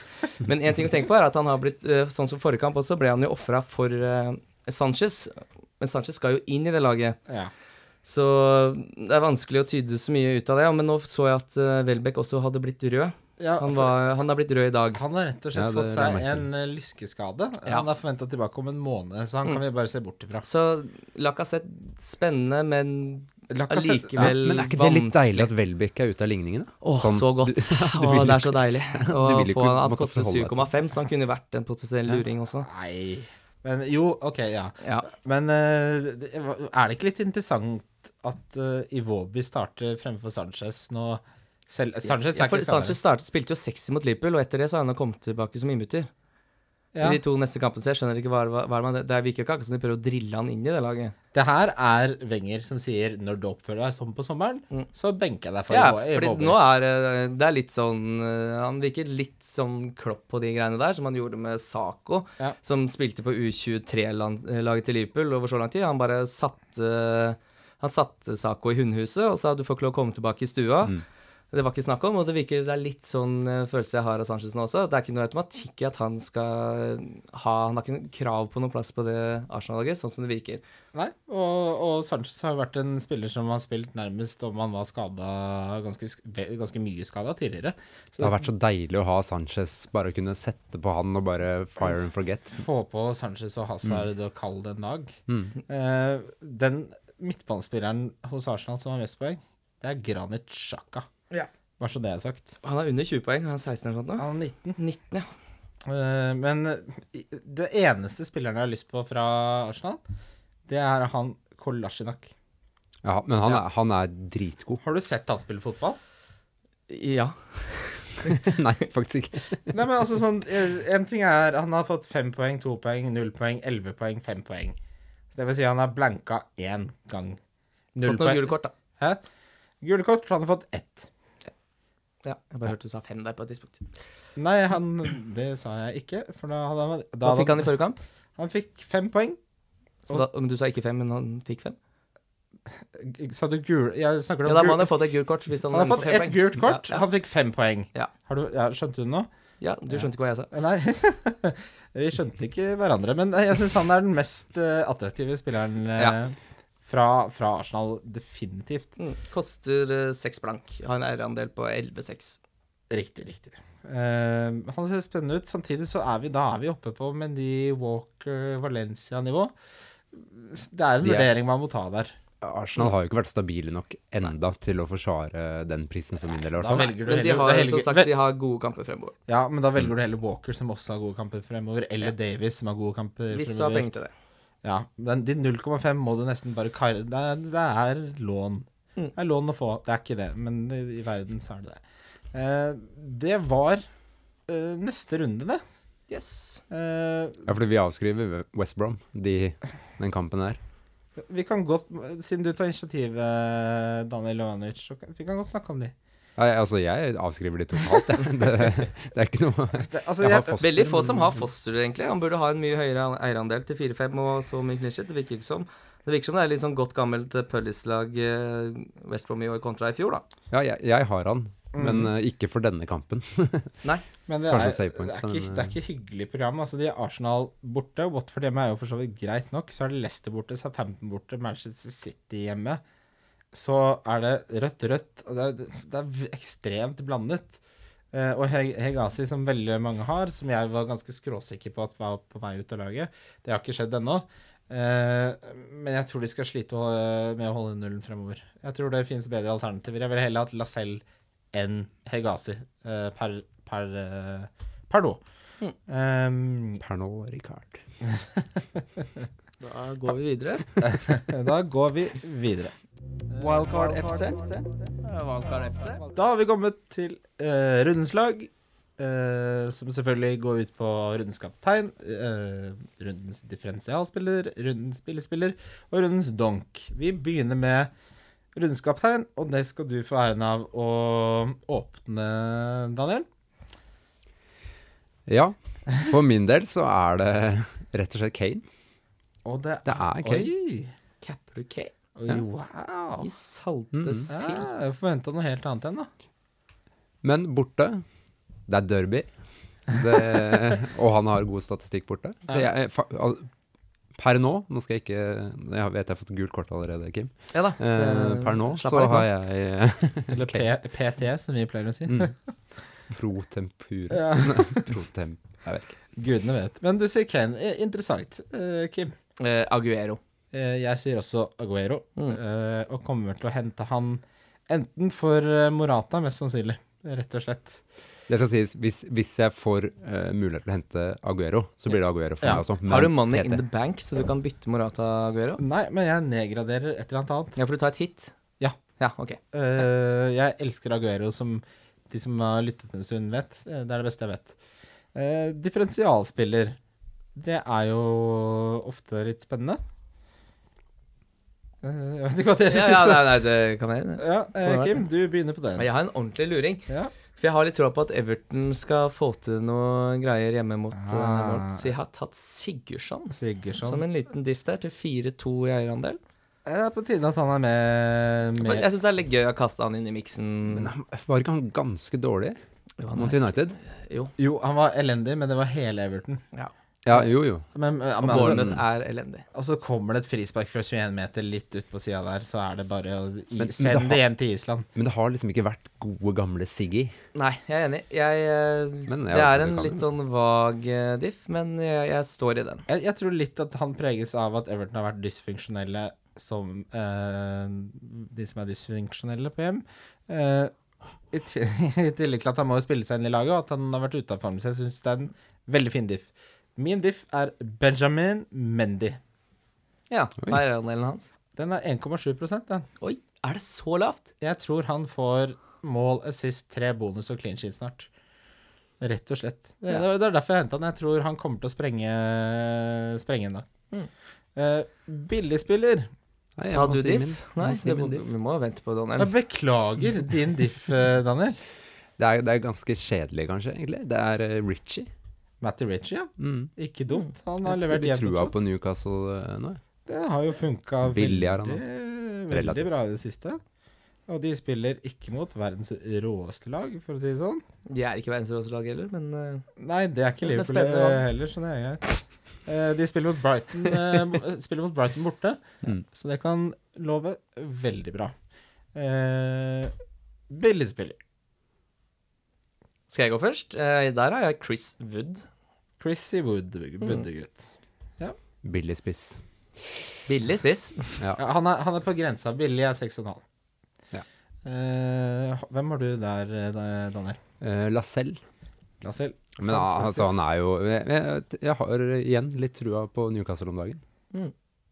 Men én ting å tenke på er at han har blitt eh, Sånn som forrige kamp også, ble han jo ofra for eh, Sanchez. Men Sanchez skal jo inn i det laget. ja. Så det er vanskelig å tyde så mye ut av det. Ja, men nå så jeg at uh, Welbeck også hadde blitt rød. Ja, Han, var, han er blitt rød i dag. han har rett og slett Ja, det fått seg en eh, lyskeskade. Ja. Han er forventa tilbake om en måned, så han kan vi bare se bort ifra. Så Lacassette spennende, men Lacazette- ja, Men er ikke det litt vanskelig. deilig at Welbeck er ute av ligningen? da? Åh, Sånn, så godt. du- du Åh, det er så deilig. Å Du få han Han koster forholde deg til 7,5, så han kunne vært en potensiell Ja. luring også. Nei Men jo, OK, ja. Ja. Men uh, er det ikke litt interessant at uh, Iwobi starter fremfor Sanchez nå? Selv, Sanchez ja, for ikke. Sanchez startet, spilte jo 60 mot Liverpool, og etter det så har han kommet tilbake som innbytter. Ja. I de to neste kampene, så jeg skjønner ikke hva, hva, hva er det man- Det virker ikke akkurat som de prøver å drille han inn i det laget. Det her er Wenger som sier når du oppfører deg sånn på sommeren, Mm. så benker jeg deg for Ja, i fordi nå er eh, det er litt sånn eh, Han virker litt sånn klopp på de greiene der, som han gjorde med Saco, Ja. som spilte på U23-laget til Liverpool over så lang tid. Han bare satte Han satte Saco i hundehuset og sa du får ikke lov å komme tilbake i stua. Mm. Det var ikke snakk om, og det virker det er litt sånn eh, følelse jeg har av Sanchez nå også. Det er ikke noe automatikk i at han skal ha Han har ikke noe krav på noen plass på det Arsenal-laget, sånn som det virker. Nei, og, og Sanchez har vært en spiller som har spilt nærmest om han var skada ganske, ganske mye skada tidligere. Det har vært så deilig å ha Sanchez, bare kunne sette på han og bare fire and forget. Få på Sanchez og Hazard og kall det en dag. Mm. Uh, den midtbanespilleren hos Arsenal som har mest poeng, det er Granit Xhaka. Ja. Bare så det er sagt. Han er under 20 poeng, han er 16 eller noe sånt. nå. Han er 19. 19, ja. Uh, men det eneste spilleren jeg har lyst på fra Arsenal, det er han Kolasjinak. Ja, men han, Ja. er, han er dritgod. Har du sett han spille fotball? Ja. Nei, faktisk ikke. Nei, men altså sånn eh, En ting er Han har fått fem poeng, to poeng, null poeng, elleve poeng, fem poeng. Så det vil si han har blanka én gang. Null Fått noen poeng. gule kort, da. Hæ? Gule kort. Han har fått ett. Ja, jeg bare hørte du sa fem der på et tidspunkt. Nei, han Det sa jeg ikke, for da hadde han da Hva fikk han i forrige kamp? Han fikk fem poeng. Så da, men du sa ikke fem, men han fikk fem? Sa du gul Jeg snakker om Ja, da må han ha fått et gult kort. Hvis han, Han har fått ett poeng. gult kort. Ja, ja. Han fikk fem poeng. Ja. Har du, ja, skjønte du det nå? ja, du skjønte ikke hva jeg sa. Nei. Vi skjønte ikke hverandre. Men jeg syns han er den mest eh, attraktive spilleren eh, Ja. Fra, fra Arsenal. Definitivt. Mm. Koster eh, seks blank. Har en eierandel på 11,6. Riktig, riktig. Uh, han ser spennende ut. Samtidig så er vi, da er vi oppe på Mendy, Walker, Valencia-nivå. Det er en De er- vurdering man må ta der. Arsenal har jo ikke vært stabile nok enda til å forsvare den prisen for min del, i Da velger du Men de har som sagt de har gode kamper fremover. Ja, men da velger du heller Walker, som også har gode kamper fremover, eller Ja. Davies, som har gode kamper Hvis du har fremover. penger til det. Ja, men de 0,5 må du nesten bare kar... Det er, det er lån. Mm. Det er lån å få. Det er ikke det, men i, i verden så er det det. Eh, det var eh, neste runde, det. Yes. Eh, Ja, fordi vi avskriver West Brom, de, den kampen der. vi kan godt, siden du tar initiativet, Daniel Jovanic, så kan, vi kan godt snakke om de. Altså, jeg avskriver de totalt, jeg. Det, det er ikke noe Det, altså, Jeg har jeg, Veldig få som har Foster, egentlig. Han burde ha en mye høyere eierandel til 4-5 og så mye clean. Det virker ikke som. Det virker som det er litt sånn godt gammelt eh, Pullis-lag eh, West Brom i år kontra i fjor, da. Ja, jeg, jeg har han, men Mm. ikke for denne kampen. Nei. men det er, points, det, er ikke, det er ikke hyggelig program. Altså, de er Arsenal borte. Watford hjemme er jo for så vidt greit nok. Så er det Leicester borte, Southampton borte, Manchester City hjemme. Så er det rødt-rødt. og Det er, det er ekstremt blandet. Eh, og Hegasi, Hegazi, som veldig mange har, som jeg var ganske skråsikker på at var på vei ut av laget, det har ikke skjedd ennå. Eh, men jeg tror de skal slite å- med å holde nullen fremover. Jeg tror det finnes bedre alternativer. Jeg vil heller hatt Lacelle enn Hegazi eh, per, per, eh, per nå. Mm. Um, Pernod Ricard. Da går vi videre. da går vi videre. Wildcard FC. Wildcard FC. Da har vi kommet til uh, rundens lag, uh, som selvfølgelig går ut på rundens kaptein, uh, rundens differensialspiller, rundens spillespiller og rundens donk. Vi begynner med rundens kaptein, og det skal du få æren av å åpne, Daniel. Ja, for min del så er det rett og slett Kane. Og det, Det er Kane. Oi, Capper Kane. Wow. I salte Mm. sild. Ja, jeg forventa noe helt annet igjen, da. Men borte, det er Derby. Det, og han har god statistikk borte. Så jeg, fa- per nå Nå skal jeg ikke Jeg vet jeg har fått gult kort allerede, Kim. Ja da. Eh, per nå slapp så har jeg Eller P PT, som vi pleier å si. mm, Pro tempura. Ja. Pro temp... Jeg vet ikke. Gudene vet. Men du sier Kane. Eh, Interessant. Uh, Kim? Uh, Aguero. Eh, jeg sier også Aguero, Mm. eh, og kommer til å hente han enten for eh, Morata, mest sannsynlig. Rett og slett. Det skal sies, hvis, hvis jeg får uh, mulighet til å hente Aguero, så blir det Aguero for Ja. meg også. Har du money in the bank, så du kan bytte Morata Aguero? Nei, men jeg nedgraderer et eller annet annet. Ja, for du tar et hit? Ja. Ja, ok. Uh, jeg elsker Aguero, som de som har lyttet en stund, vet. Det er det beste jeg vet. Uh, differensialspiller. Det er jo ofte litt spennende. Eh, jeg vet ikke hva dere Ja, syns. ja, da. nei, nei, det kan jeg. Ja, eh, Kim, du begynner på det. Men jeg har en ordentlig luring. Ja. For jeg har litt troa på at Everton skal få til noe greier hjemme mot Ah. uh, Så jeg har tatt Sigurdsson som en liten diff der, til 4-2 i eierandel. Det er på tide at han er med, med Jeg syns det er litt gøy å kaste han inn i miksen. Men han- var ikke han ganske dårlig Jo, han mot United? jo. Jo, han var elendig, men det var hele Everton. Ja, jo, jo. Men, ja, Og men altså, Bournemouth er elendig. og så kommer det et frispark fra 21 meter litt ut på sida der, så er det bare å i, Men- men sende det har- det hjem til Island. Men det har liksom ikke vært gode, gamle Siggy. Nei, jeg er enig. Jeg, eh, Men det jeg også er en litt sånn vag eh, diff, men jeg, jeg står i den. Jeg, jeg tror litt at han preges av at Everton har vært dysfunksjonelle som eh, de som er dysfunksjonelle på hjem. Eh, i, ti- I tillegg til at han må spille seg inn i laget, og at han har vært ute av form. Så jeg syns det er en veldig fin diff. Min diff er Benjamin Mendy. Ja, hva er andelen hans? Den er 1,7 den. Oi, er det så lavt? Jeg tror han får mål, assist, tre bonus og clean sheet snart. Rett og slett. Det, Ja. det er- er derfor jeg henta han. Jeg tror han kommer til å sprenge, sprenge en dag. Mm. Eh, billigspiller. Nei, Sa du si diff? min- Nei, må si må- diff. vi må vente på Daniel. Jeg beklager din diff, eh, Daniel. Det er, det er ganske kjedelig, kanskje, egentlig. Det er uh, Ritchie. Matty Ritchie, ja. Mm. Ikke dumt. Han har Jeg levert jevnt trua og på Newcastle eh, nå. Det har jo funka veldig, veldig bra i det siste. Og de spiller ikke mot verdens råeste lag, for å si det sånn. De er ikke verdens råeste lag heller, men eh, Nei, det er ikke Liverpool heller, så det er greit. Eh, De spiller mot Brighton, spiller mot Brighton borte, Mm. så det kan love veldig bra. Billig spiller. skal jeg gå først? Der har jeg Chris Wood. Chrissy Wood, Woodegutt. Billig spiss. Billig spiss. Ja. Ja, han, er, han er på grensa. Billig er 6,5. Ja. Eh, hvem har du der, eh, Daniel? Eh, Lacelle. Lacelle. Men altså, han er jo jeg, jeg, har igjen litt trua på Newcastle om dagen.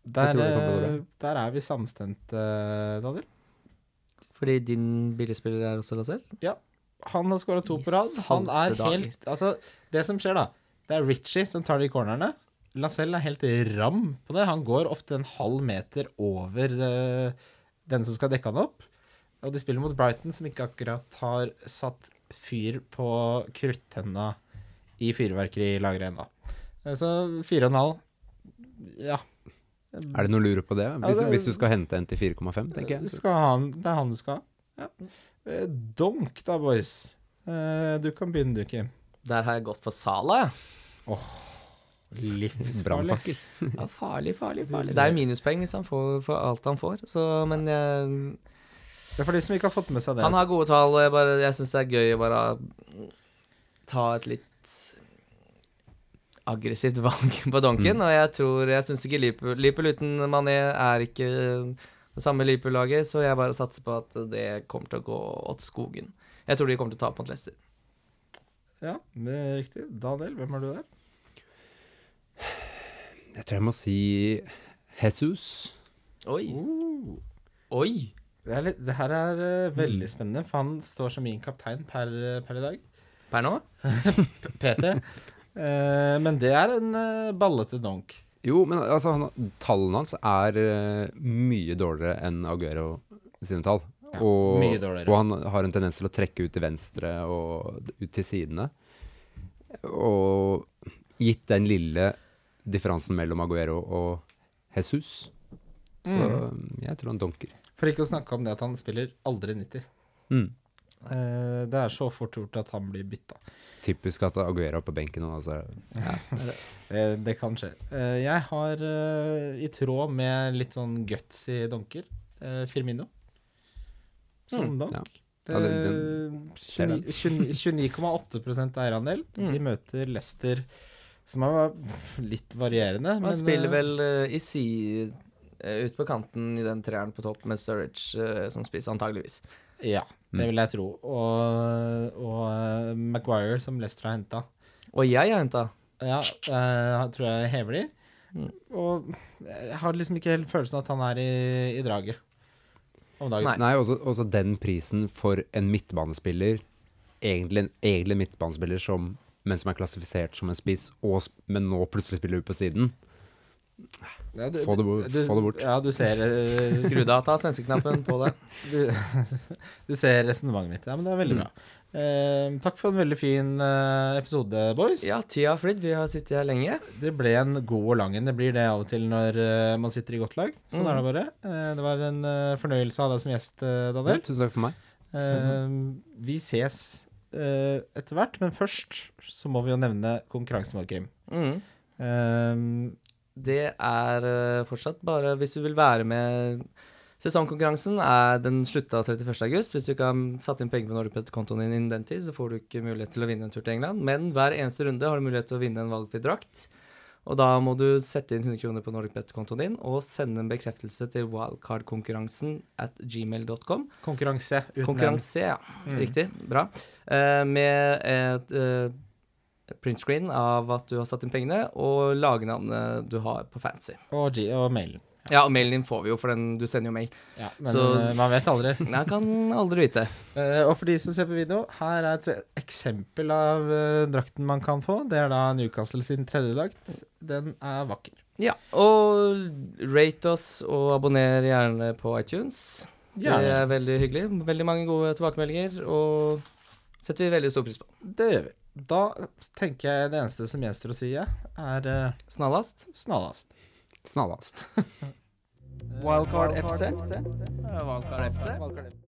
Der, å gå eh, der er vi samstemte, eh, Daniel. Fordi din billigspiller er også Lascelles? Han har skåra to på rad. Han er helt Altså, det som skjer, da Det er Ritchie som tar de cornerne. Lacelle er helt ram på det. Han går ofte en halv meter over eh, den som skal dekke han opp. Og de spiller mot Brighton, som ikke akkurat har satt fyr på kruttønna i fyrverkerilageret ennå. Eh, Så fire og en halv Ja. Er det noe å lure på det? Hvis, Ja, det- hvis du skal hente en til 4,5, tenker jeg. Skal han, det er han du skal ha. Ja. Eh, Donk, da, boys. Eh, Du kan begynne, du, Kim. Der har jeg gått for Sala, jeg. Livsfarlig. Ja, farlig, farlig, farlig. Det er minuspoeng hvis han får for alt han får, så Men jeg, Det er for de som ikke har fått med seg det. han har gode tall. og Jeg, bare- jeg syns det er gøy å bare ta et litt aggressivt valg på donken, og jeg tror Jeg syns ikke Liverpool, Liverpool uten Mané er ikke det samme Liverpool-laget, så jeg bare satser på at det kommer til å gå åt skogen. Jeg tror de kommer til å tape mot Leicester. Ja, det er riktig. Daniel, hvem er du der? Jeg tror jeg må si Jesus. Oi. Uh, Oi. det, er litt, det her er uh, veldig spennende, for han står som min kaptein per, per i dag. Per nå? PT. Uh, men det er en eh, ballete donk. Jo, men altså, han, tallene hans er eh, mye dårligere enn Aguero sine tall. Ja, og, mye dårligere. og han har en tendens til å trekke ut til venstre og ut til sidene. Og gitt den lille differansen mellom Aguero og Jesus, så Mm. jeg tror han donker. For ikke å snakke om det at han spiller aldri 90. Mm. Eh, det er så fort gjort at han blir bytta. Typisk at Aguero er på benken nå. Altså. Eh, det kan skje. Eh, jeg har, eh, i tråd med litt sånn gutsy donker, eh, Firmino som Mm, donk. ja. Ja, den- ser den. 29 29,8 eierandel. Mm. De møter Leicester, som er litt varierende. Han men, spiller eh, vel uh, i si uh, ut på kanten i den treeren på topp med Sturridge uh, som spiss, antageligvis. Ja, det Mm. vil jeg tro. Og, og eh, Maguire, som Lester har henta. Og jeg har henta Ja, eh, tror jeg hever de. Mm. Og jeg har liksom ikke helt følelsen at han er i, i draget om dagen. Nei. Nei, også, også den prisen for en midtbanespiller, egentlig en egentlig midtbanespiller som, men som er klassifisert som en spiss, og, men nå plutselig spiller du på siden. Ja, du- Få det bort- du- få det bort. Ja, du ser eh, Skru deg av, ta svenskeknappen på det. Du, du ser resonnementet mitt. Ja, men det er veldig Mm. bra. Eh, takk for en veldig fin eh, episode, boys. Ja, tida har flydd. Vi har sittet her lenge. Det ble en god og lang en. Det blir det av og til når man sitter i godt lag. Sånn Mm. er det bare. Eh, det var en fornøyelse å ha deg som gjest, Daniel. Ja, tusen takk for meg. Eh, vi ses eh, etter hvert, men først så må vi jo nevne konkurransen vår, Kim. Mm. Um, Det er uh, fortsatt bare Hvis du vil være med Sesongkonkurransen er den slutta 31. august. Hvis du ikke har satt inn penger på Nordic-kontoen din innen den tid, så får du ikke mulighet til å vinne en tur til England. Men hver eneste runde har du mulighet til å vinne en valgfri drakt. Og da må du sette inn 100 kroner på NordicBet-kontoen din og sende en bekreftelse til wildcardkonkurransen at gmail.com. konkurranse uten Konkurranse, ja. Mm. Riktig. Bra. Eh, med et uh, printscreen av at du har satt inn pengene, og lagnavnet du har på Fancy. Og, G og mailen. Ja, og mailen din får vi jo, for den, du sender jo mail. Ja, men Så- eh, man vet aldri. Jeg kan aldri vite. Uh, og for de som ser på video, her er et eksempel av uh, drakten man kan få. Det er da Newcastle sin tredje drakt. Den er vakker. Ja, og rate oss og abonner gjerne på iTunes. Det er veldig hyggelig. Veldig mange gode tilbakemeldinger, og setter vi veldig stor pris på. Det gjør vi. Da tenker jeg det eneste som gjenstår å si, er uh, Snarlast. snarlast. Snarlast. Wildcard FC. Wildcard FC.